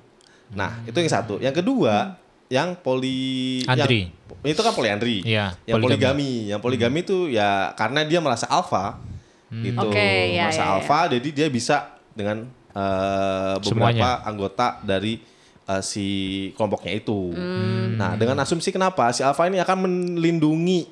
B: Nah itu yang satu. Yang kedua yang poli
A: Andri.
B: yang, itu kan poliandri
A: Iya,
B: yang
A: poligami.
B: poligami yang poligami itu ya karena dia merasa alfa gitu
C: Oke, ya,
B: merasa
C: ya, ya.
B: alfa jadi dia bisa dengan eh, beberapa
A: Semuanya.
B: anggota dari eh, si kelompoknya itu
C: Hmm.
B: nah dengan asumsi kenapa si alfa ini akan melindungi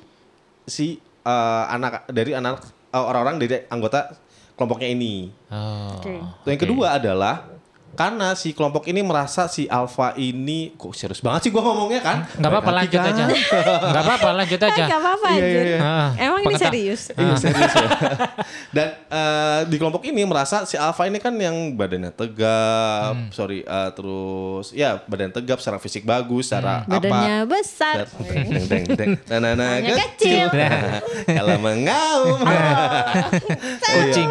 B: si eh, anak dari anak orang-orang dari anggota kelompoknya ini
A: Oh.
C: Oke.
B: yang kedua adalah Karena si kelompok ini merasa si alpha ini kok serius banget sih gua ngomongnya kan?
A: Nggak apa-apa lanjut aja.
B: kan?
A: Nggak apa-apa lanjut aja.
C: Gak apa-apa
B: Iya,
C: anjir.
B: iya, iya.
A: Ah,
C: Emang ini
A: pengeta-
C: serius?
B: Iya serius ya. Dan eh, di kelompok ini merasa si alpha ini kan yang badannya tegap,
A: Hmm.
B: sorry, eh, terus ya badan tegap, secara fisik bagus, secara apa?
C: Badannya besar.
B: Deng deng deng deng. Nana
C: Hanya kecil.
B: Kalau mengaum.
A: Kucing.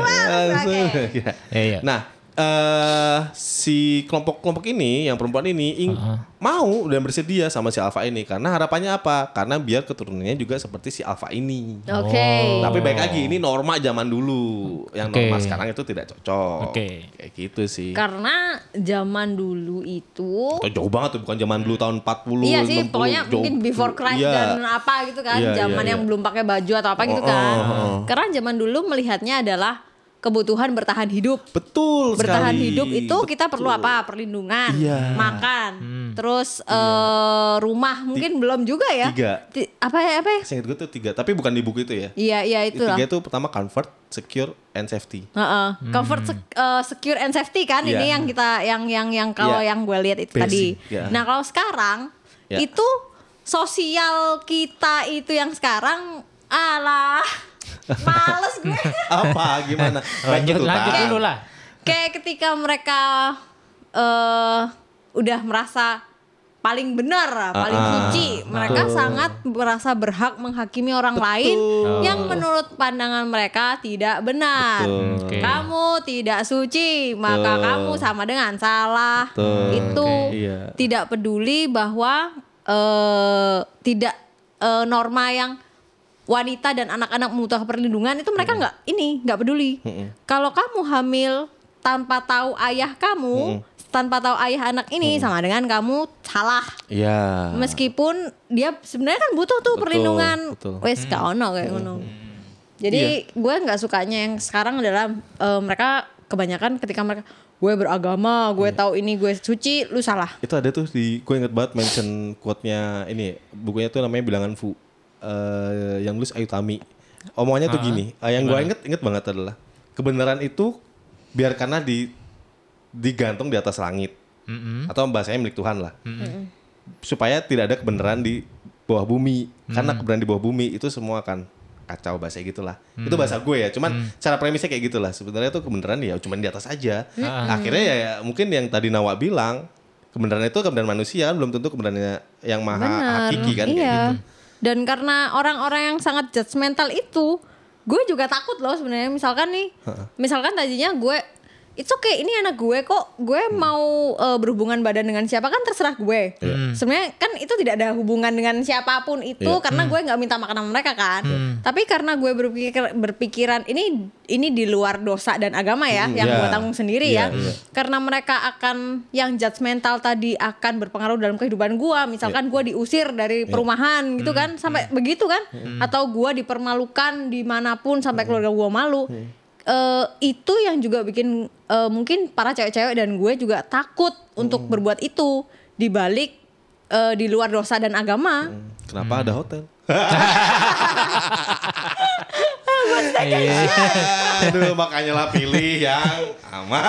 B: Iya.
A: Iya.
B: Nah, eh si kelompok-kelompok ini yang perempuan ini ing- mau dan bersedia sama si alpha ini karena harapannya apa? Karena biar keturunannya juga seperti si alpha ini.
C: Oke.
B: Tapi baik lagi ini norma zaman dulu. Yang
A: Oke.
B: norma sekarang itu tidak cocok.
A: Oke.
B: Kayak gitu sih.
C: Karena zaman dulu itu
B: Itu jauh banget tuh bukan zaman dulu tahun 40
C: Iya sih,
B: 60,
C: pokoknya
B: jauh.
C: mungkin before Christ
B: Iya.
C: dan apa gitu kan,
B: Iya,
C: zaman
B: iya,
C: yang
B: iya.
C: belum pakai baju atau apa gitu
B: Oh,
C: kan.
B: oh, oh.
C: Karena zaman dulu melihatnya adalah kebutuhan bertahan hidup.
B: Betul
C: Bertahan
B: sekali.
C: hidup itu kita perlu apa? Perlindungan,
B: Iya.
C: makan, terus eh, rumah mungkin belum juga ya.
B: Tiga.
C: Ti- apa ya apa ya?
B: Seingat gue tuh tiga, tapi bukan di buku itu ya.
C: Iya iya itu lah.
B: Tiga itu pertama comfort, secure, and safety.
C: Heeh. Comfort, sec- eh, secure and safety kan
B: Iya.
C: ini yang kita yang yang yang kalau
B: Iya.
C: yang gue lihat itu
B: Basic,
C: tadi.
B: iya.
C: Nah kalau sekarang
B: Iya.
C: itu sosial kita itu yang sekarang alah males gue.
B: Apa gimana?
A: Lanjut
B: betul,
A: lanjut dulu lah.
C: Kayak ketika mereka eh udah merasa paling benar, paling
B: Ah, ah.
C: suci, mereka sangat merasa berhak menghakimi orang lain yang menurut pandangan mereka tidak benar.
B: Betul.
A: Oke.
C: Kamu tidak suci, maka
B: Betul.
C: kamu sama dengan salah.
B: Betul.
C: Itu
B: Oke. Iya.
C: tidak peduli bahwa eh tidak eh, norma yang wanita dan anak-anak membutuhkan perlindungan itu mereka nggak ini nggak peduli. Kalau kamu hamil tanpa tahu ayah kamu, tanpa tahu ayah anak ini sama dengan kamu salah.
B: Iya.
C: Meskipun dia sebenarnya kan butuh tuh
B: Betul,
C: perlindungan.
B: betul.
C: Wes gak ono kayak ngono. Jadi gue nggak sukanya yang sekarang adalah eh, mereka kebanyakan ketika mereka gue beragama, gue tahu ini gue suci, lu salah.
B: Itu ada tuh di gue inget banget mention quote-nya ini bukunya tuh namanya Bilangan Fu. Eh, yang nulis Ayu Tami. Omongannya tuh gini, eh, yang gue inget inget banget adalah kebenaran itu biarkanlah di digantung di atas langit. Atau bahasanya milik Tuhan lah. Supaya tidak ada kebenaran di bawah bumi. Karena kebenaran di bawah bumi itu semua akan kacau bahasa gitulah. Itu bahasa gue ya. Cuman cara premisnya kayak gitulah. Sebenarnya tuh kebenaran ya cuman di atas aja. Akhirnya ya, ya mungkin yang tadi Nawa bilang kebenaran itu kebenaran manusia belum tentu kebenarannya yang maha
C: Benar.
B: hakiki kan kayak
C: iya.
B: gitu.
C: Dan karena orang-orang yang sangat judgmental itu, gue juga takut loh sebenarnya. Misalkan nih, misalkan tadinya gue, it's okay, ini anak gue kok, gue
B: Hmm.
C: mau eh, berhubungan badan dengan siapa kan terserah gue. Sebenarnya kan itu tidak ada hubungan dengan siapa pun itu,
B: Iya.
C: karena gue nggak minta makan sama mereka kan. Tapi karena gue berpikir berpikiran ini ini di luar dosa dan agama ya, yang
B: Iya.
C: gue tanggung sendiri
B: Iya,
C: ya.
B: iya.
C: Karena mereka akan yang judgmental tadi akan berpengaruh dalam kehidupan gua. Misalkan gua diusir dari perumahan gitu kan, sampai begitu kan? Atau gua dipermalukan di mana pun sampai keluarga gua malu. Eh, itu yang juga bikin eh, mungkin para cewek-cewek dan gue juga takut untuk berbuat itu. Di eh, di luar dosa dan agama.
B: Kenapa ada hotel?
A: Iya.
B: Aduh, makanya lah pilih yang aman.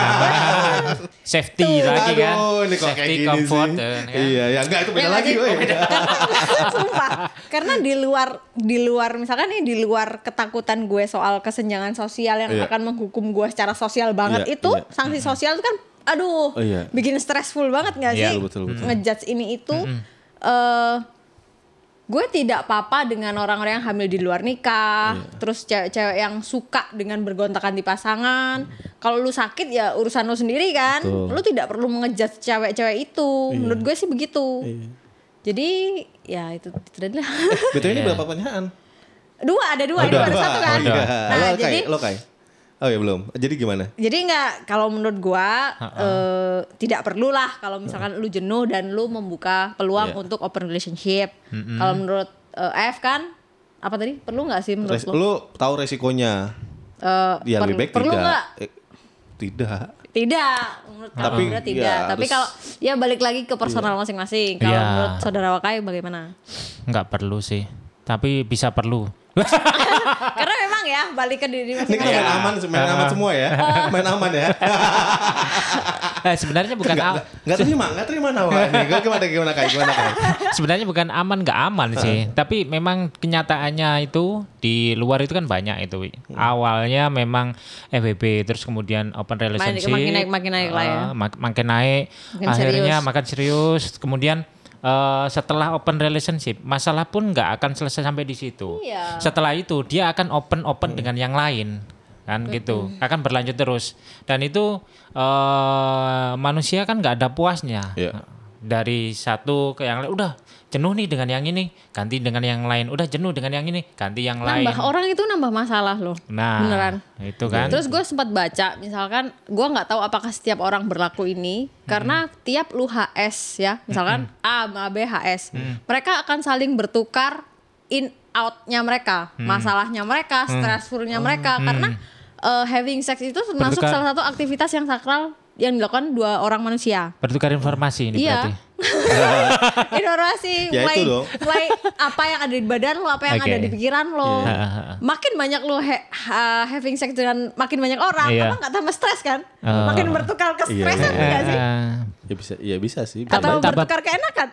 A: Safety lagi kan.
B: Aduh, ini kok kayak
A: Safety
B: gini
A: comfort.
B: sih.
A: eh, kan.
B: Iya, ya enggak itu beda
C: Ya,
B: lagi,
C: lagi. Sumpah. Karena di luar di luar misalkan nih di luar ketakutan gue soal kesenjangan sosial yang
B: Iya.
C: akan menghukum gue secara sosial banget
B: Iya,
C: itu
B: iya.
C: sanksi sosial itu kan aduh
B: Oh, iya.
C: bikin stressful banget nggak
A: Iya,
C: sih
B: betul, betul, betul.
C: ngejudge ini itu eh gue tidak apa-apa dengan orang-orang yang hamil di luar nikah
B: Iya.
C: terus cewek-cewek yang suka dengan bergontakan di pasangan kalau lu sakit ya urusan lu sendiri kan
B: Betul.
C: lu tidak perlu mengejudge cewek-cewek itu menurut gue sih begitu
B: Iya.
C: jadi ya itu, tadi lah.
B: Betul ini
A: Iya.
B: berapa pertanyaan?
C: dua ada dua, ini
B: Udah.
C: baru satu kan.
B: Iya.
C: Nah
B: lo,
C: jadi
B: Kai, lo Kai. Oh ya belum. Jadi gimana?
C: jadi nggak kalau menurut gua eh, tidak perlu lah kalau misalkan lu jenuh dan lu membuka peluang
B: Iya.
C: untuk open relationship. Kalau menurut eh, F kan apa tadi perlu nggak sih menurut
B: Res-
C: lu?
B: lo tahu resikonya?
C: Eh,
B: Ya
C: per-
B: lebih baik
C: perlu
B: tidak.
C: nggak?
B: Eh, tidak.
C: Tidak, menurut
B: Tapi,
C: kamu Indra tidak.
B: ya,
C: Tapi kalau ya balik lagi ke personal masing-masing. Kalau
A: Iya.
C: menurut saudara Wakai bagaimana?
A: Nggak perlu sih. Tapi bisa perlu.
C: Karena memang ya balik ke diri
B: Ini kan
C: masing-masing.
B: main aman, main aman semua ya. Main aman ya.
A: Eh, sebenarnya bukan a-
B: Nggak terima, nggak terima nawa ini. Gue gimana gimana kayak gimana kayak.
A: sebenarnya bukan aman nggak aman sih, tapi memang kenyataannya itu di luar itu kan banyak itu. Wi. Awalnya memang FWB terus kemudian open relationship
C: makin naik, makin naik lah ya.
A: mak- makin naik,
C: Makin
A: akhirnya
C: serius.
A: makan serius, kemudian eh, setelah open relationship masalah pun nggak akan selesai sampai di situ.
C: Iya.
A: Setelah itu dia akan open open dengan yang lain kan gitu akan berlanjut terus dan itu eh manusia kan nggak ada puasnya
B: Iya.
A: dari satu ke yang lain udah jenuh nih dengan yang ini ganti dengan yang lain. Udah jenuh dengan yang ini ganti yang lain.
C: Nambah orang itu nambah masalah loh.
A: nah
C: Beneran.
A: itu kan.
C: Terus gue sempat baca, misalkan gue nggak tahu apakah setiap orang berlaku ini, karena tiap lu HS ya, misalkan A sama B HS, mereka akan saling bertukar in outnya mereka, masalahnya mereka, stressfulnya mereka, karena uh, having sex itu termasuk
A: Bertukar.
C: salah satu aktivitas yang sakral yang dilakukan dua orang manusia.
A: bertukar informasi ini
C: Iya.
A: berarti
C: Informasi
B: Ya,
C: mulai,
B: itu dong.
C: mulai apa yang ada di badan lo, apa yang
A: Oke.
C: ada di pikiran lo.
A: Iya.
C: Makin banyak lo he- ha- having sex dengan makin banyak orang,
A: Iya.
C: apa nggak tambah stres kan?
A: Oh.
C: Makin bertukar ke stresan
B: iya.
C: nggak sih?
B: Ya bisa, ya bisa sih.
C: Atau
A: Tambah- tambah-
C: bertukar keenakan?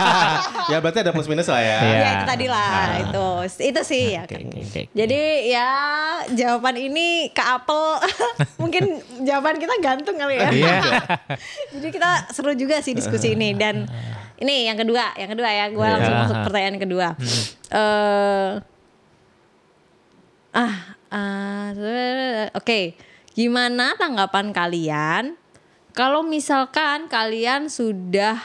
B: ya berarti ada plus minus lah ya.
A: Iya.
C: Ya itu tadi lah, itu itu sih ya
A: Oke,
C: kan.
A: oke, oke.
C: Jadi ya jawaban ini ke Apple mungkin jawaban kita gantung kali ya.
A: Iya.
C: Jadi kita seru juga sih diskusi ini dan ini yang kedua, yang kedua ya, gue
A: Iya.
C: langsung masuk pertanyaan kedua. Eh ah, ah, oke, gimana tanggapan kalian kalau misalkan kalian sudah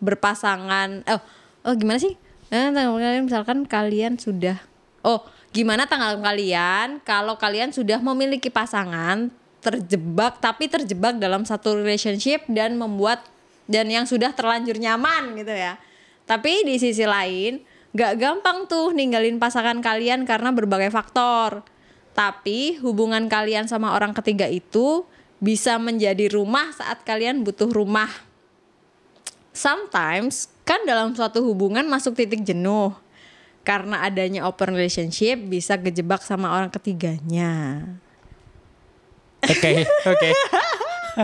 C: berpasangan? Oh, oh gimana sih? Eh, kalian misalkan kalian sudah, oh gimana tanggapan kalian kalau kalian sudah memiliki pasangan terjebak tapi terjebak dalam satu relationship dan membuat dan yang sudah terlanjur nyaman gitu ya. Tapi di sisi lain gak gampang tuh ninggalin pasangan kalian karena berbagai faktor. Tapi hubungan kalian sama orang ketiga itu bisa menjadi rumah saat kalian butuh rumah. Sometimes kan dalam suatu hubungan masuk titik jenuh. Karena adanya open relationship bisa kejebak sama orang ketiganya.
A: oke oke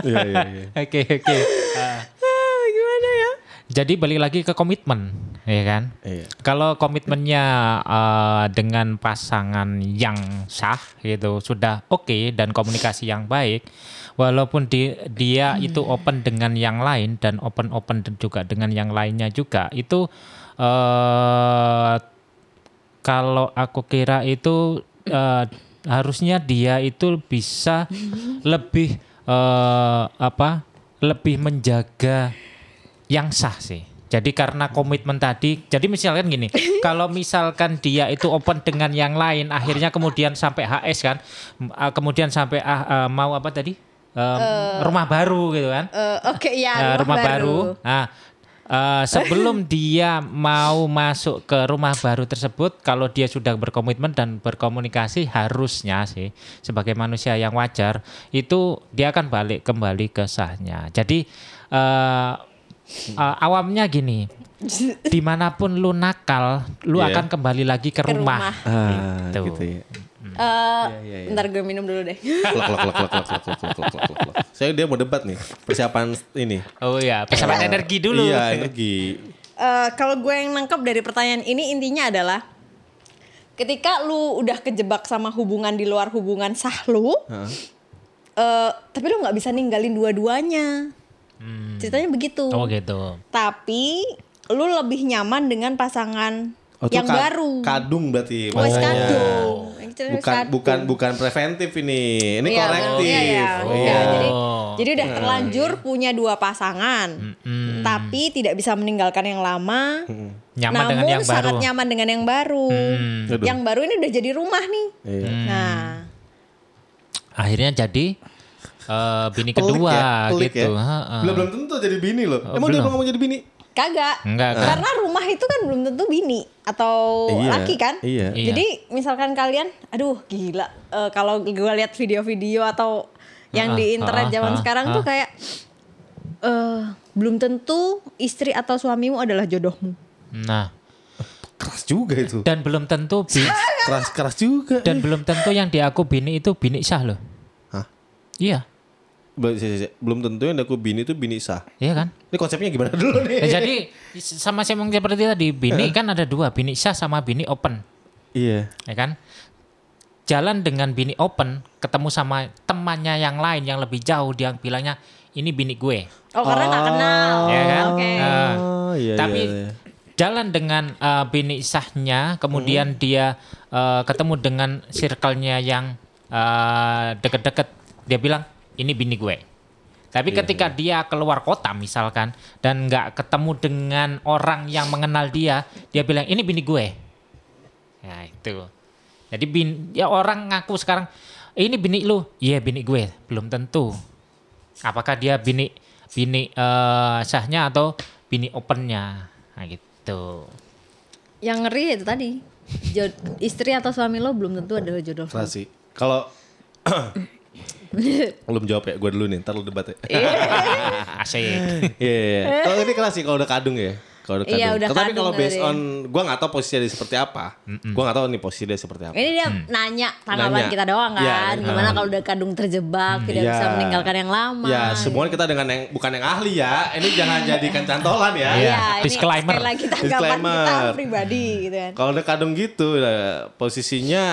B: Iya, iya, iya.
A: oke oke Ah.
C: Ah, gimana ya?
A: Jadi balik lagi ke komitmen ya kan?
B: Iya.
A: Kalau komitmennya eh, dengan pasangan yang sah gitu sudah oke dan komunikasi yang baik, walaupun di- dia itu open dengan yang lain dan open open juga dengan yang lainnya juga itu eh kalau aku kira itu eh, harusnya dia itu bisa lebih eh, apa lebih menjaga yang sah sih. Jadi karena komitmen tadi, jadi misalkan gini, kalau misalkan dia itu open dengan yang lain, akhirnya kemudian sampai HS kan, ah, kemudian sampai ah, ah, mau apa tadi, Em, rumah baru gitu kan,
C: Eh, Oke
A: Eh,
C: ya, rumah, baru.
A: Nah, eh, sebelum dia mau masuk ke rumah baru tersebut, kalau dia sudah berkomitmen dan berkomunikasi, harusnya sih sebagai manusia yang wajar itu dia akan balik kembali ke sahnya. Jadi eh, eh, awamnya gini, di mana pun lu nakal, lu
B: Iya.
A: akan kembali lagi ke,
C: Ke
A: rumah.
C: rumah.
B: Ah,
A: Gitu.
B: gitu ya.
C: Eh,
B: Iya, iya, iya.
C: Ntar gue minum dulu deh.
B: Klok, klok. Saya dia mau debat nih. Persiapan ini.
A: Oh iya, persiapan energi dulu.
B: Iya, energi.
C: Eh, kalau gue yang nangkep dari pertanyaan ini intinya adalah ketika lu udah kejebak sama hubungan di luar hubungan sah lu,
B: Hah?
C: eh, tapi lu nggak bisa ninggalin dua-duanya. Ceritanya begitu.
A: Oh gitu.
C: Tapi lu lebih nyaman dengan pasangan
B: Oh,
C: yang
B: ka-
C: baru.
B: Kadung berarti.
C: Oh,
B: maksudnya.
C: kadung. Wis
B: Bukan
C: kadung.
B: bukan bukan preventif ini. Ini
C: Iya,
B: korektif.
C: iya, iya.
B: Oh,
C: Iya,
B: iya.
C: jadi
A: Oh.
C: jadi udah terlanjur punya dua pasangan,
A: Mm-mm.
C: tapi tidak bisa meninggalkan yang lama.
A: Nyaman
C: namun
A: dengan yang
C: sangat
A: baru.
C: nyaman dengan yang baru.
A: Hmm.
C: Yang baru ini udah jadi rumah nih.
B: Iya.
C: Nah,
A: Akhirnya jadi eh, bini
B: Pelik
A: kedua
B: ya, pelik
A: gitu.
B: ya.
A: Heeh.
B: Belum belum tentu jadi bini loh.
A: Oh,
B: Emang dia
A: belum.
B: mau jadi bini?
C: kagak.
A: Enggak kan?
C: Karena rumah itu kan belum tentu bini atau
B: Iya,
C: laki kan.
B: iya.
A: Iya.
C: Jadi misalkan kalian, aduh gila, eh, kalau gue lihat video-video atau yang
A: Ah,
C: di internet
A: ah,
C: zaman
A: ah,
C: sekarang tuh kayak eh belum tentu istri atau suamimu adalah jodohmu.
A: Nah,
B: Keras juga itu.
A: dan belum tentu bi-
B: Keras keras juga.
A: dan belum tentu yang diaku bini itu bini sah loh.
B: Hah?
A: Iya.
B: Belum tentu yang aku bini itu bini sah.
A: Iya kan?
B: Ini konsepnya gimana dulu nih?
A: Ya, jadi sama saya ngomong seperti tadi bini kan ada dua bini sah sama bini open
B: Iya.
A: ya kan jalan dengan bini open ketemu sama temannya yang lain yang lebih jauh dia bilangnya ini bini gue
C: Oh karena nggak kenal.
A: ya kan
C: Oke.
A: Nah,
B: Oh, iya,
A: tapi
B: iya, iya.
A: jalan dengan eh, bini sahnya kemudian dia eh, ketemu dengan circle-nya yang eh, deket-deket dia bilang ini bini gue. Tapi ketika dia keluar kota misalkan dan nggak ketemu dengan orang yang mengenal dia dia bilang ini bini gue. Ya itu. Jadi bin ya orang ngaku sekarang "Eh, ini bini lu. Iya bini gue. Belum tentu. Apakah dia bini bini eh, sahnya atau bini opennya? Nah gitu.
C: Yang ngeri itu tadi. Jod- istri atau suami lo belum tentu adalah jodoh.
B: Kalau belum jawab ya, gue dulu nih, ntar lu debat ya.
A: asik
B: Iya, iya, iya. Kalau ini klasik kalau udah kadung ya. Kalau udah kadung.
C: Iya, udah
B: Tapi kalau based on, gue nggak tahu posisinya dia seperti apa. Gue nggak tahu nih posisi dia seperti apa.
C: Ini dia nanya tanggapan
B: Nanya.
C: kita doang
B: Iya,
C: kan.
B: nanya.
C: Gimana kalau udah kadung terjebak, tidak
B: Iya.
C: bisa meninggalkan yang lama.
B: Ya, semuanya kita dengan yang bukan yang ahli ya. Ini jangan jadikan cantolan ya.
A: Iya.
C: Iya, ini
A: disclaimer.
C: sekali lagi tanggapan kita
B: Disclaimer.
C: pribadi gitu kan.
B: Kalau udah kadung gitu, ya, posisinya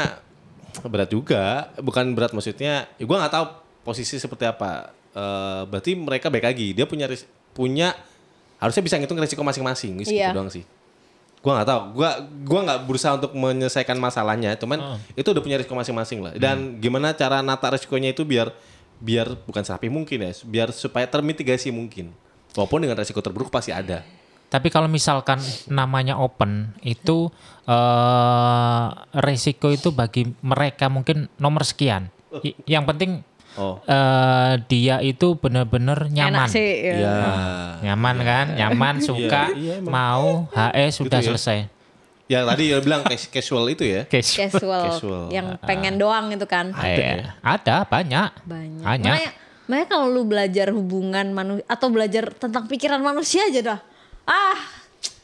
B: berat juga. Bukan berat maksudnya, ya gue nggak tahu posisi seperti apa. Eh, berarti mereka baik lagi. Dia punya ris- punya harusnya bisa ngitung resiko masing-masing. Gitu
C: Iya.
B: doang sih. Gue nggak tahu. Gua gua nggak berusaha untuk menyelesaikan masalahnya. Cuman itu udah punya resiko masing-masing lah. Dan gimana cara nata resikonya itu biar biar bukan serapi mungkin ya. Biar supaya termitigasi mungkin. Walaupun dengan resiko terburuk pasti ada.
A: Tapi kalau misalkan namanya open itu eh resiko itu bagi mereka mungkin nomor sekian I- yang penting
B: Oh.
A: eh dia itu benar-benar nyaman
C: Enak sih. ya.
B: Ya.
A: nyaman kan nyaman suka
B: iya, emang.
A: mau HS sudah
B: Gitu ya.
A: selesai
B: Yang tadi dia bilang cas- casual itu ya.
A: Case.
C: Casual,
B: Casual.
C: yang pengen doang itu kan.
A: Eh, ada banyak
C: Banyak.
A: Banyak.
C: Makanya, makanya kalau lu belajar hubungan manusia atau belajar tentang pikiran manusia aja dah. Ah,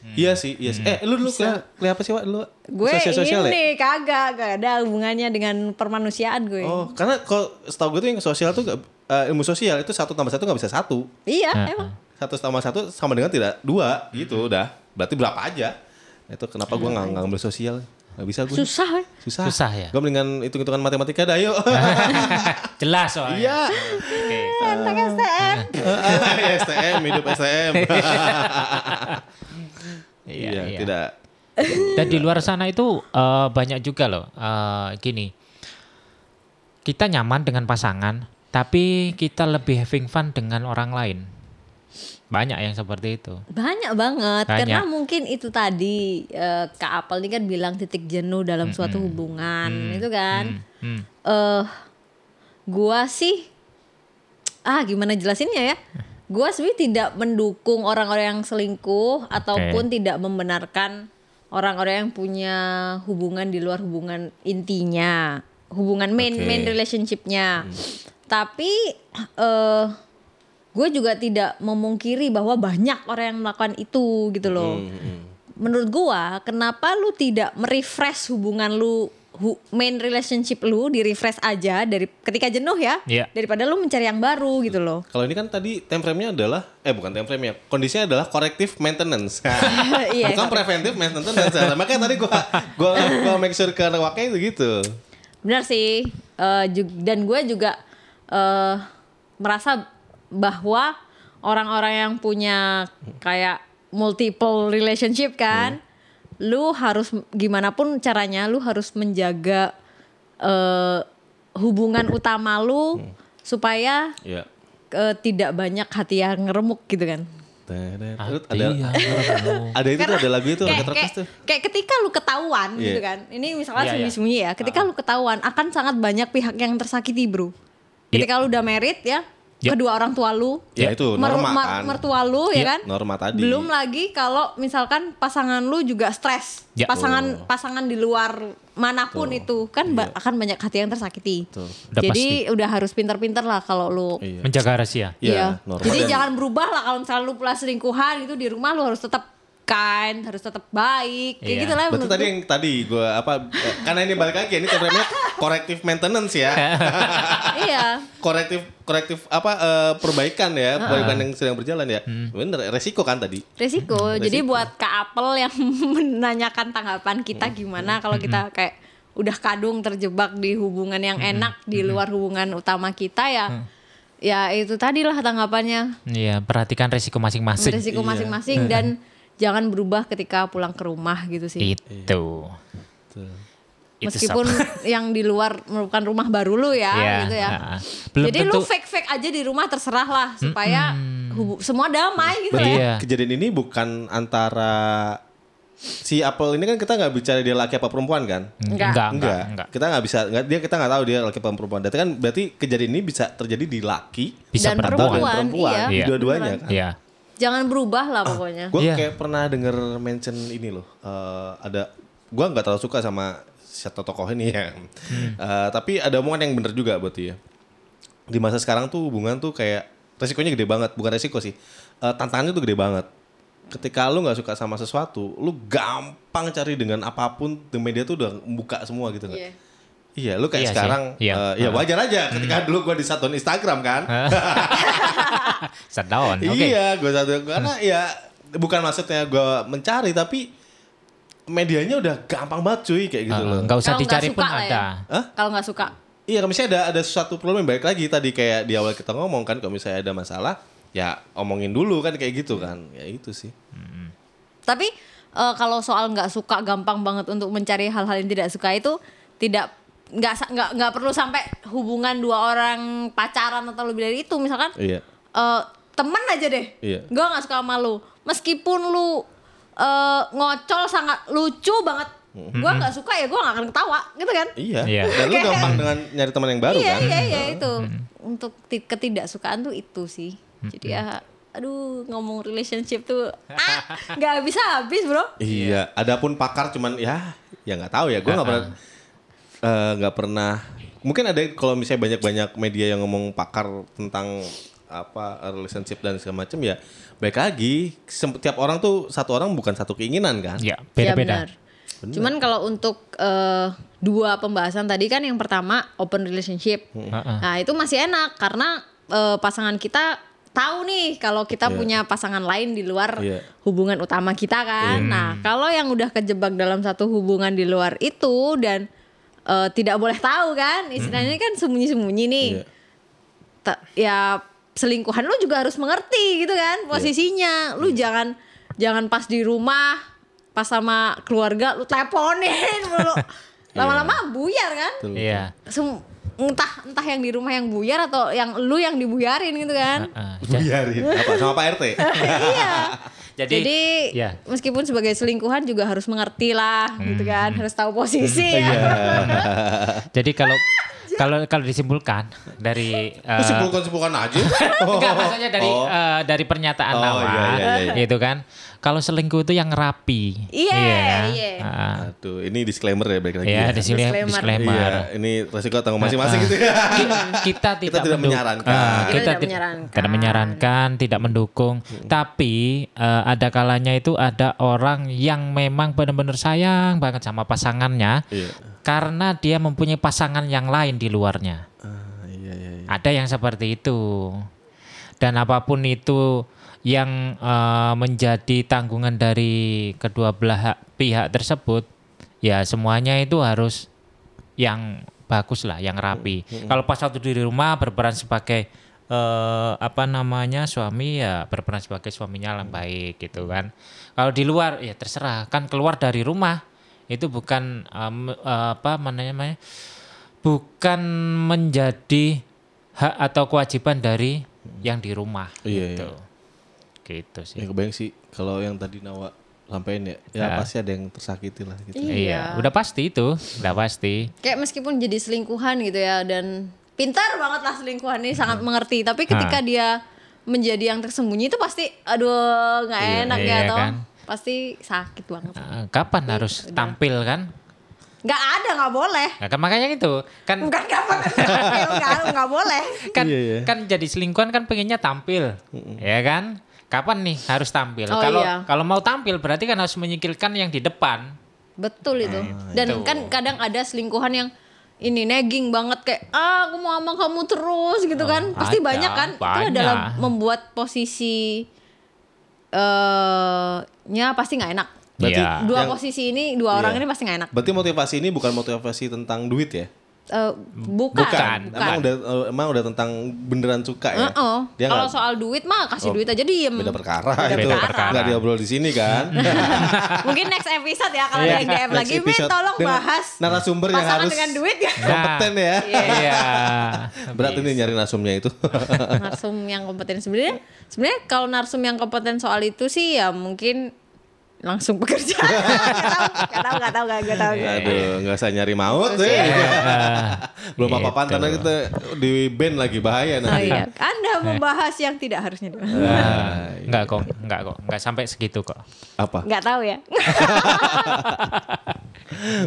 B: Iya sih, iya sih. Eh, lu dulu kuliah, kuliah apa sih, Wak? Lu
C: gue
B: sosial-sosial ya?
C: ini kagak, gak ada hubungannya dengan permanusiaan gue.
B: Oh, karena kalau setahu gue tuh yang sosial tuh gak- eh, ilmu sosial itu satu tambah satu nggak bisa satu.
C: Iya,
A: Ah,
C: emang.
B: Satu tambah satu sama dengan tidak dua gitu udah. Berarti berapa aja? Itu kenapa gue nggak nggak ngambil sosial? Nggak bisa gue.
C: Susah, eh.
B: Susah.
A: Susah ya?
B: Gue mendingan hitung-hitungan matematika dah yuk.
A: jelas soalnya
B: Iya.
A: Oke.
C: Anak STM.
B: STM, hidup STM.
A: Iya,
B: Iya,
A: iya.
B: tidak.
A: Dan di luar sana itu eh, banyak juga loh. eh, gini, kita nyaman dengan pasangan, tapi kita lebih having fun dengan orang lain. Banyak yang seperti itu.
C: Banyak banget
A: Banyak.
C: karena mungkin itu tadi eh, Kak Apel ini kan bilang titik jenuh dalam suatu hubungan itu kan.
A: Hmm.
C: Eh gua sih ah gimana jelasinnya ya? Gua sebenarnya tidak mendukung orang-orang yang selingkuh ataupun tidak membenarkan orang-orang yang punya hubungan di luar hubungan intinya, hubungan main
B: Oke.
C: main relationshipnya. Tapi eh gue juga tidak memungkiri bahwa banyak orang yang melakukan itu gitu loh. Menurut gua, kenapa lu tidak merefresh hubungan lu hu- main relationship lu di refresh aja dari ketika jenuh ya,
A: Iya.
C: daripada lu mencari yang baru gitu loh.
B: Kalau ini kan tadi time frame-nya adalah eh bukan time frame-nya. Kondisinya adalah corrective maintenance.
C: Iya,
B: bukan preventive maintenance. Makanya tadi gua gua gua make sure ke waknya itu gitu.
C: Benar sih. Eh, ju- dan gue juga eh merasa bahwa orang-orang yang punya kayak multiple relationship kan, lu harus gimana pun caranya lu harus menjaga eh hubungan utama lu supaya
B: Iya.
C: eh, tidak banyak hati yang ngeremuk gitu kan.
A: Hati
B: ada
A: yang ngeremuk.
B: ada itu tuh ada lagu itu
C: kayak, kayak,
B: tuh.
C: kayak ketika lu ketahuan
B: Iya.
C: gitu kan ini misalnya
A: Iya, iya.
C: sembunyi-sembunyi ya ketika lu ketahuan akan sangat banyak pihak yang tersakiti bro ketika lu udah merit ya
A: Iya.
C: kedua orang tua lu
B: Ya itu
C: mer-
B: norma
C: mer-
B: kan.
C: mertua lu ya
A: Iya,
C: kan
B: Norma tadi.
C: belum lagi kalau misalkan pasangan lu juga stres
A: Ya.
C: pasangan pasangan di luar mana pun itu kan ba- akan banyak hati yang tersakiti
B: Betul.
A: Udah
C: jadi udah harus pinter-pinter lah kalau lu
B: Iya.
A: Menjaga rahasia.
B: Iya,
C: Iya.
B: norma.
C: Jadi
B: Dan-
C: jangan berubah lah kalau misalnya lu pula selingkuhan itu di rumah lu harus tetap kind, harus tetap baik, kayak
A: Iya.
C: gitu lah. Menurut
B: tadi yang tadi gue apa eh, karena ini balik lagi ini namanya corrective maintenance ya.
C: iya.
B: Korektif korektif apa eh, perbaikan ya, perbaikan yang sedang berjalan ya. Bener resiko kan tadi.
C: Resiko. Jadi buat Kak Apple yang menanyakan tanggapan kita gimana kalau kita kayak udah kadung terjebak di hubungan yang enak di luar hubungan utama kita ya. Ya itu tadi lah tanggapannya.
A: Iya, perhatikan resiko masing-masing.
C: Resiko masing-masing dan jangan berubah ketika pulang ke rumah gitu sih.
A: Itu.
B: Tuh.
A: Itu
C: Meskipun yang di luar merupakan rumah baru lu ya
A: Iya,
C: gitu ya.
A: Belum
C: Jadi lu
A: tentu-
C: fake-fake aja di rumah terserah lah supaya hubu- semua damai gitu
A: Iya.
C: ya.
B: Kejadian ini bukan antara si Apple ini kan kita nggak bicara dia laki apa perempuan kan?
C: Enggak.
A: Enggak, enggak,
B: Enggak,
A: enggak.
B: kita nggak bisa, nggak, dia kita nggak tahu dia laki apa perempuan. Berarti kan berarti kejadian ini bisa terjadi di laki
A: Bisa
C: Dan
A: perempuan.
B: dan
C: Perempuan,
B: perempuan,
C: iya.
B: di
A: Iya.
B: dua-duanya kan.
A: Iya.
C: Jangan berubah lah pokoknya.
B: Gue
A: Iya.
B: kayak pernah denger mention ini loh, eh, ada gue nggak terlalu suka sama satu tokoh ini ya, Eh, tapi ada omongan yang bener juga berarti ya. Di masa sekarang tuh hubungan tuh kayak resikonya gede banget, bukan resiko sih, Eh, tantangannya tuh gede banget. Ketika lu nggak suka sama sesuatu, lu gampang cari dengan apa pun di media tuh udah buka semua gitu nggak?
C: Iya.
B: Iya, lu kayak
A: Iya sih,
B: sekarang,
A: iya.
B: eh, ya wajar aja. Ketika dulu gue di satuan Instagram kan,
A: Shutdown. Oke.
B: Iya, gue satu karena ya bukan maksudnya gue mencari tapi medianya udah gampang banget cuy kayak gitu
A: Uh,
B: loh.
A: Nggak usah
C: nggak
A: dicari
C: suka
A: pun
C: ya.
A: ada.
B: Hah?
C: Kalau nggak suka.
B: Iya, kalau misalnya ada ada sesuatu problem yang baik lagi tadi kayak di awal kita ngomong kan kalau misalnya ada masalah ya omongin dulu kan kayak gitu kan. Ya itu sih.
C: Tapi eh, kalau soal nggak suka gampang banget untuk mencari hal-hal yang tidak suka itu tidak nggak nggak nggak perlu sampai hubungan dua orang pacaran atau lebih dari itu misalkan
B: Iya.
C: eh, temen aja deh.
B: Iya.
C: Gue nggak suka sama lu. Meskipun lu eh, ngocol sangat lucu banget. Gue nggak suka ya gue nggak akan ketawa gitu kan.
B: Iya.
A: Iya.
B: Dan lu gampang dengan nyari teman yang baru
C: iya
B: kan.
C: iya iya itu. Untuk ti- ketidaksukaan tuh itu sih. Jadi ya aduh ngomong relationship tuh ah nggak habis habis bro.
B: Iya, adapun pakar cuman ya ya nggak tahu ya. Gue nggak pernah eh, nggak pernah. Mungkin ada kalau misalnya banyak-banyak media yang ngomong pakar tentang apa relationship dan segala macam ya. Baik lagi, sem- tiap orang tuh satu orang bukan satu keinginan kan.
A: Ya,
C: Ya,
A: beda-beda.
C: benar. Cuman kalau untuk eh, dua pembahasan tadi kan yang pertama open relationship.
A: Heeh.
C: Nah, itu masih enak karena eh, pasangan kita tahu nih kalau kita
B: Iya.
C: punya pasangan lain di luar
B: Iya.
C: hubungan utama kita kan. Nah, kalau yang udah kejebak dalam satu hubungan di luar itu dan eh, tidak boleh tahu kan, istilahnya kan sembunyi-sembunyi nih.
B: Iya.
C: Ta- ya selingkuhan lu juga harus mengerti gitu kan posisinya. Lu jangan jangan pas di rumah pas sama keluarga lu teleponin mulu. Lama-lama buyar kan?
A: Iya.
C: Sem- entah entah yang di rumah yang buyar atau yang lu yang dibuyarin gitu kan.
A: Heeh. Ja-
B: Biarin apa sama Pak RT.
C: iya.
A: Jadi,
C: Jadi,
A: ya.
C: meskipun sebagai selingkuhan juga harus mengerti lah gitu kan, harus tahu posisi ya.
A: Jadi kalau kalau kalau disimpulkan dari eh,
B: Simpulkan-simpulkan aja.
A: enggak maksudnya dari
B: Oh.
A: eh, dari pernyataan
B: Oh,
A: Nawan
B: iya, iya, iya.
A: gitu kan. Kalau selingkuh itu yang rapi.
C: Iya,
A: kan?
C: iya.
A: Heeh.
B: Aduh, ini disclaimer ya balik lagi.
A: Iya,
B: ya.
A: di sini
C: Disclaimer.
A: disclaimer.
B: Iya, ini resiko tanggung masing-masing gitu ya.
A: kita tidak,
B: tidak
A: menduk-
B: menyarankan.
A: Ah,
C: Kita
A: kita
C: tidak
A: ti-
C: menyarankan.
A: tidak menyarankan, tidak mendukung. Tapi eh, ada kalanya itu ada orang yang memang benar-benar sayang banget sama pasangannya
B: Iya.
A: karena dia mempunyai pasangan yang lain di luarnya.
B: Ah, iya, iya, iya.
A: Ada yang seperti itu. Dan apa pun itu yang eh, menjadi tanggungan dari kedua belah pihak tersebut, ya semuanya itu harus yang bagus lah, yang rapi. Kalau pas waktu di rumah berperan sebagai eh, apa namanya suami ya berperan sebagai suaminya yang baik gitu kan. Kalau di luar ya terserah kan keluar dari rumah itu bukan em, eh, apa namanya bukan menjadi hak atau kewajiban dari yang di rumah
B: Iya,
A: gitu. Gitu sih.
B: Ya kebayang sih kalau yang tadi Nawa sampein ya, ya
A: Ah.
B: pasti ada yang tersakiti lah gitu.
C: Iya.
A: Iya, udah pasti itu, udah pasti.
C: Kayak meskipun jadi selingkuhan gitu ya dan pintar banget lah selingkuhan ini sangat mengerti. Tapi ketika dia menjadi yang tersembunyi itu pasti aduh nggak
B: Iya,
C: enak ya
A: iya
C: toh.
A: kan.
C: Pasti sakit banget.
A: Kapan harus tampil kan?
C: Nggak ada nggak boleh.
A: Nah, kan makanya itu kan
C: Bukan kapan nggak nggak boleh.
A: kan
B: Iya, iya.
A: kan jadi selingkuhan kan pengennya tampil, ya kan? Kapan nih harus tampil.
C: Oh,
A: Kalau
C: iya.
A: kalau mau tampil berarti kan harus menyingkirkan yang di depan.
C: Betul itu. Dan
A: itu.
C: kan kadang ada selingkuhan yang ini nagging banget kayak ah aku mau sama kamu terus gitu kan. Pasti
A: ada,
C: banyak kan. Itu
A: banyak.
C: adalah membuat posisi eh nya pasti nggak enak.
B: Berarti
A: Iya.
C: Dua
B: yang-
C: posisi ini, dua orang
B: Iya.
C: ini pasti nggak enak.
B: Berarti motivasi ini bukan motivasi tentang duit ya?
C: Eh, bukan,
A: Bukan.
C: bukan.
B: Emang udah eh, emang udah tentang beneran suka ya?
C: Heeh.
B: Dia
C: Kalau soal duit mah kasih
B: Oh,
C: duit aja diem.
B: beda perkara
C: Beda
B: itu.
C: perkara.
B: Nggak diobrol di sini kan?
C: Mungkin next episode ya kalau
A: Iya.
C: ada yang DM
B: Next
C: lagi, Min tolong
B: dengan
C: bahas
B: narasumber yang harus
C: dengan duit ya.
B: kompeten ya.
A: Iya.
B: Berat ini nyari narsumnya itu.
C: narsum yang kompeten sebenarnya sebenarnya kalau narsum yang kompeten soal itu sih ya mungkin langsung bekerja nggak tahu nggak tahu nggak tahu nggak tahu
B: Aduh, nggak usah nyari maut deh. Belum apa-apa
A: Gitu.
B: karena kita di band lagi bahaya
C: oh
B: nanti.
C: iya anda membahas yang tidak harusnya dibahas.
B: Ah,
A: Enggak kok, enggak kok, enggak sampai segitu kok.
B: apa?
C: nggak tahu ya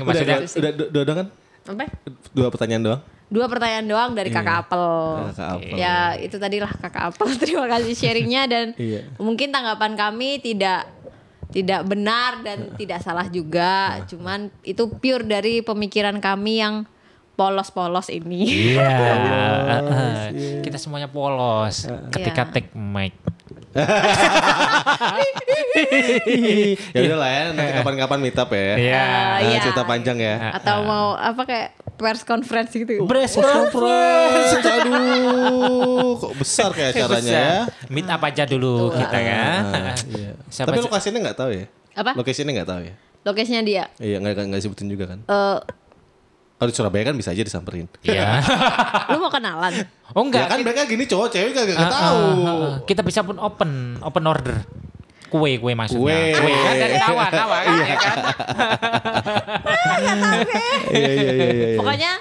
B: Udah,
A: Maksudnya
B: udah, udah, udah, udah kan?
C: apa
B: Dua pertanyaan doang.
C: dua pertanyaan doang dari kakak apel
B: Kakak Apel.
C: ya itu tadilah kakak apel terima kasih sharingnya dan
B: Iya.
C: mungkin tanggapan kami tidak tidak benar dan tidak salah juga cuman itu pure dari pemikiran kami yang polos-polos ini
A: Iya. Heeh. Kita semuanya polos ketika
C: Iya.
A: take mic.
B: ya udah lah ya, nanti kapan-kapan meet up ya.
A: Iya.
B: Nah,
C: iya.
B: cerita panjang ya.
C: atau mau apa kayak press conference gitu
A: Press
B: Conference, aduh, kok besar kayak acaranya ya.
A: Meet up aja dulu kita kan.
B: Iya.
A: Siapa
B: Tapi lokasinya nggak tahu ya?
C: apa
B: Lokasinya nggak tahu ya?
C: lokasinya dia
B: Iya, nggak nggak sebutin juga kan?
C: eh
B: Kalau di Surabaya kan bisa aja disamperin.
A: Iya.
C: lu mau kenalan
A: Oh
B: Ya
A: enggak.
B: kan mereka gini cowok cewek kagak
A: Ah,
B: tahu.
A: ah, ah, ah. Kita bisa pun open, open order. Kue, kue maksudnya.
B: Kue.
A: Kue kan dari tawa, tawa kan. ya kan?
B: Iya iya iya iya.
C: pokoknya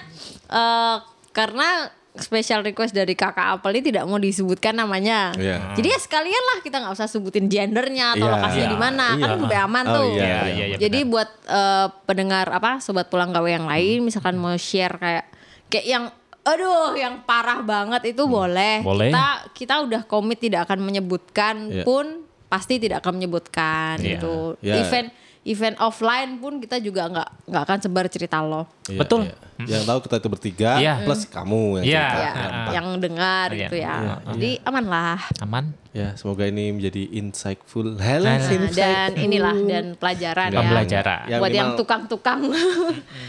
C: eh karena special request dari kakak Apel ini tidak mau disebutkan namanya
B: Iya.
C: jadi ya sekalian lah kita nggak usah sebutin gendernya atau
B: Iya.
C: lokasinya
A: Iya.
C: di mana kan
B: Iya.
C: lebih aman
B: Oh,
C: tuh
B: iya,
A: Iya, iya, iya.
C: jadi buat eh, pendengar apa sobat pulang gawe yang lain misalkan mau share kayak kayak yang aduh yang parah banget itu boleh.
A: Boleh.
C: Kita kita udah komit tidak akan menyebutkan
B: Iya.
C: pun pasti tidak akan menyebutkan
A: Iya.
C: gitu.
B: Iya.
C: Event event offline pun kita juga nggak nggak akan sebar cerita lo.
B: Iya,
A: Betul.
B: Iya. Yang tahu kita itu bertiga
A: Iya.
B: plus kamu yang
A: Iya.
B: cerita.
C: Ya,
A: Ah.
C: yang dengar
A: Iya.
C: gitu ya.
B: Iya.
C: Jadi aman lah.
A: Aman.
B: Ya, semoga ini menjadi insightful. Hello,
A: Nah,
C: Nah, dan inilah dan pelajaran ya.
A: Pembelajaran.
B: Yang
C: Buat yang tukang-tukang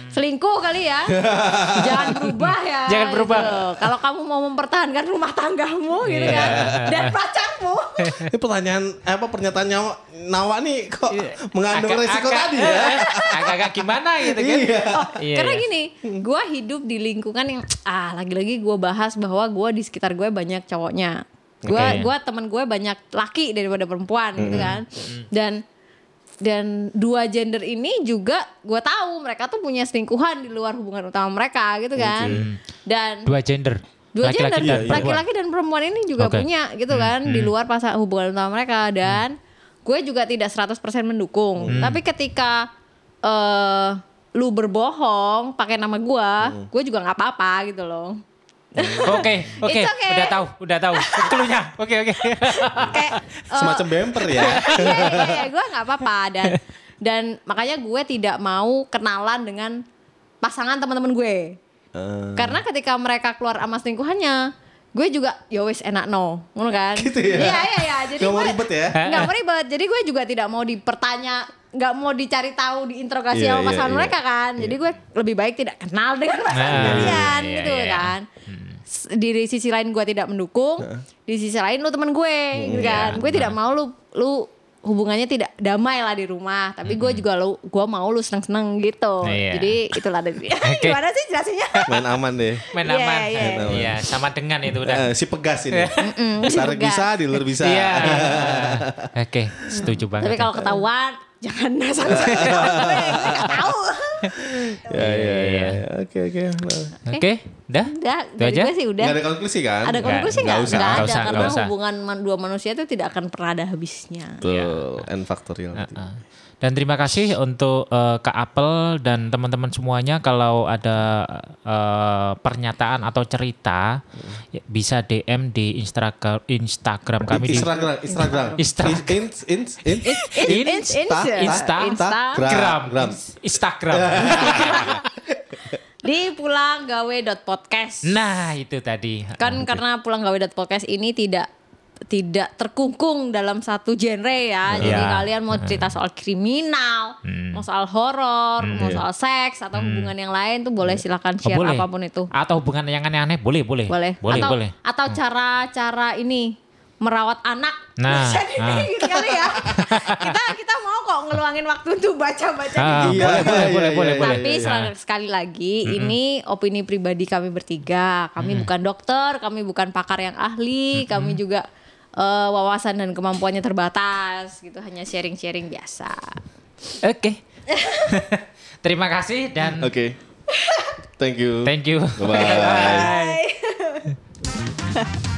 C: selingkuh kali ya. Jangan berubah ya.
A: Jangan berubah.
C: gitu. Kalau kamu mau mempertahankan rumah tanggamu gitu
A: Iya.
C: kan dan pacarmu.
B: Ini pertanyaan eh, apa pernyataan nyawa Nawa nih kok mengandung
A: Agak-
B: resiko
A: agak-
B: tadi ya?
A: Agak-agak gimana gitu kan.
B: Iya.
A: Iya,
C: Karena
A: iya.
C: gini, gua hidup di lingkungan yang ah lagi-lagi gua bahas bahwa gua di sekitar gue banyak cowoknya. Gua
A: Oke.
C: gua teman gue banyak laki daripada perempuan gitu kan. Dan dan dua gender ini juga gua tahu mereka tuh punya selingkuhan di luar hubungan utama mereka gitu kan. Dan
A: Dua gender.
C: dua
A: Laki-laki
C: gender
A: dan perempuan.
C: laki-laki dan perempuan ini juga
A: Oke.
C: punya gitu kan di luar pasangan hubungan utama mereka dan gue juga tidak 100% mendukung tapi ketika eh lu berbohong pakai nama gue gue juga nggak apa-apa gitu loh
A: Oke, oke.
C: It's okay.
A: Udah tahu, udah tahu. Klunya. Oke, oke.
C: kayak eh,
B: Semacam bemper ya.
C: iya, iya, iya, gue nggak apa-apa dan dan makanya gue tidak mau kenalan dengan pasangan teman-teman gue
B: Eh,
C: Karena ketika mereka keluar sama selingkuhannya, gue juga ya wis enak no, ngono kan?
B: Gitu ya?
C: Iya iya iya. Jadi
B: Gak mau ribet ya?
C: Nggak mau ribet. Jadi gue juga tidak mau dipertanya, nggak mau dicari tahu, diinterogasi
B: Iya,
C: sama
B: iya,
C: pasangan
B: iya.
C: mereka kan. Jadi gue lebih baik tidak kenal dengan pasangan
A: Nah,
C: kalian
A: iya,
C: gitu
A: iya, iya.
C: kan. S- Di sisi lain gue tidak mendukung, di sisi lain lu temen gue, gitu kan.
A: Iya,
C: Gue tidak mau lu lu hubungannya tidak damai lah di rumah, tapi gue juga lu gue mau lu seneng-seneng gitu.
A: Iya.
C: Jadi itulah dari gimana sih jelasinnya?
B: Main aman deh.
A: Main
C: Iya,
A: aman.
C: iya,
B: iya.
A: Iya, sama dengan itu udah.
B: Eh, si pegas ini. Tarik
C: pegas.
B: bisa, di luar bisa.
A: Iya. Oke, setuju banget.
C: Tapi kalau ketahuan jangan. Nggak tahu.
B: Ya, ya, ya,
A: Iya.
B: ya. Oke, oke. Nah.
A: Oke, dah.
C: Udah,
A: Itu aja?
C: sih udah.
B: Nggak ada konklusi kan?
C: Ada konklusi
B: nggak usah.
C: Nggak ada
A: usah,
C: karena
A: usah.
C: hubungan dua manusia itu tidak akan pernah ada habisnya.
B: Betul. N.
A: Heeh. Dan terima kasih untuk eh, Kak Apel dan teman-teman semuanya kalau ada eh, pernyataan atau cerita ya, bisa DM di Instagram Instagram kami di
B: Instagram, Instagram,
A: Instagram.
B: In, in, in, in,
C: Insta,
A: Insta,
B: Gram, gram.
A: Instagram.
C: di pulanggawe.podcast.
A: Nah, itu tadi.
C: kan karena pulanggawe.podcast ini tidak tidak terkungkung dalam satu genre ya. Jadi
A: Iya.
C: kalian mau cerita soal kriminal, mau soal horor, mau soal seks atau hubungan yang lain tuh boleh silakan
A: Oh,
C: share
A: boleh.
C: apa pun itu.
A: Atau hubungan yang aneh-aneh boleh, boleh.
C: Boleh.
A: Boleh,
C: atau,
A: boleh.
C: Atau cara-cara ini merawat anak.
A: Nah,
C: Jadi
A: ah.
C: gitu kali ya. kita kita mau kok ngeluangin waktu untuk baca-baca
A: Ah,
C: gitu.
B: Iya,
A: boleh, boleh,
B: iya,
A: boleh,
B: iya,
A: boleh,
B: iya.
A: boleh.
C: Tapi sel- sekali lagi ini opini pribadi kami bertiga. Kami bukan dokter, kami bukan pakar yang ahli, kami juga uh, wawasan dan kemampuannya terbatas gitu hanya sharing-sharing biasa.
A: Oke. Okay. Terima kasih dan
B: Oke. Okay. Thank you.
A: Thank you.
B: Bye. -bye. Bye.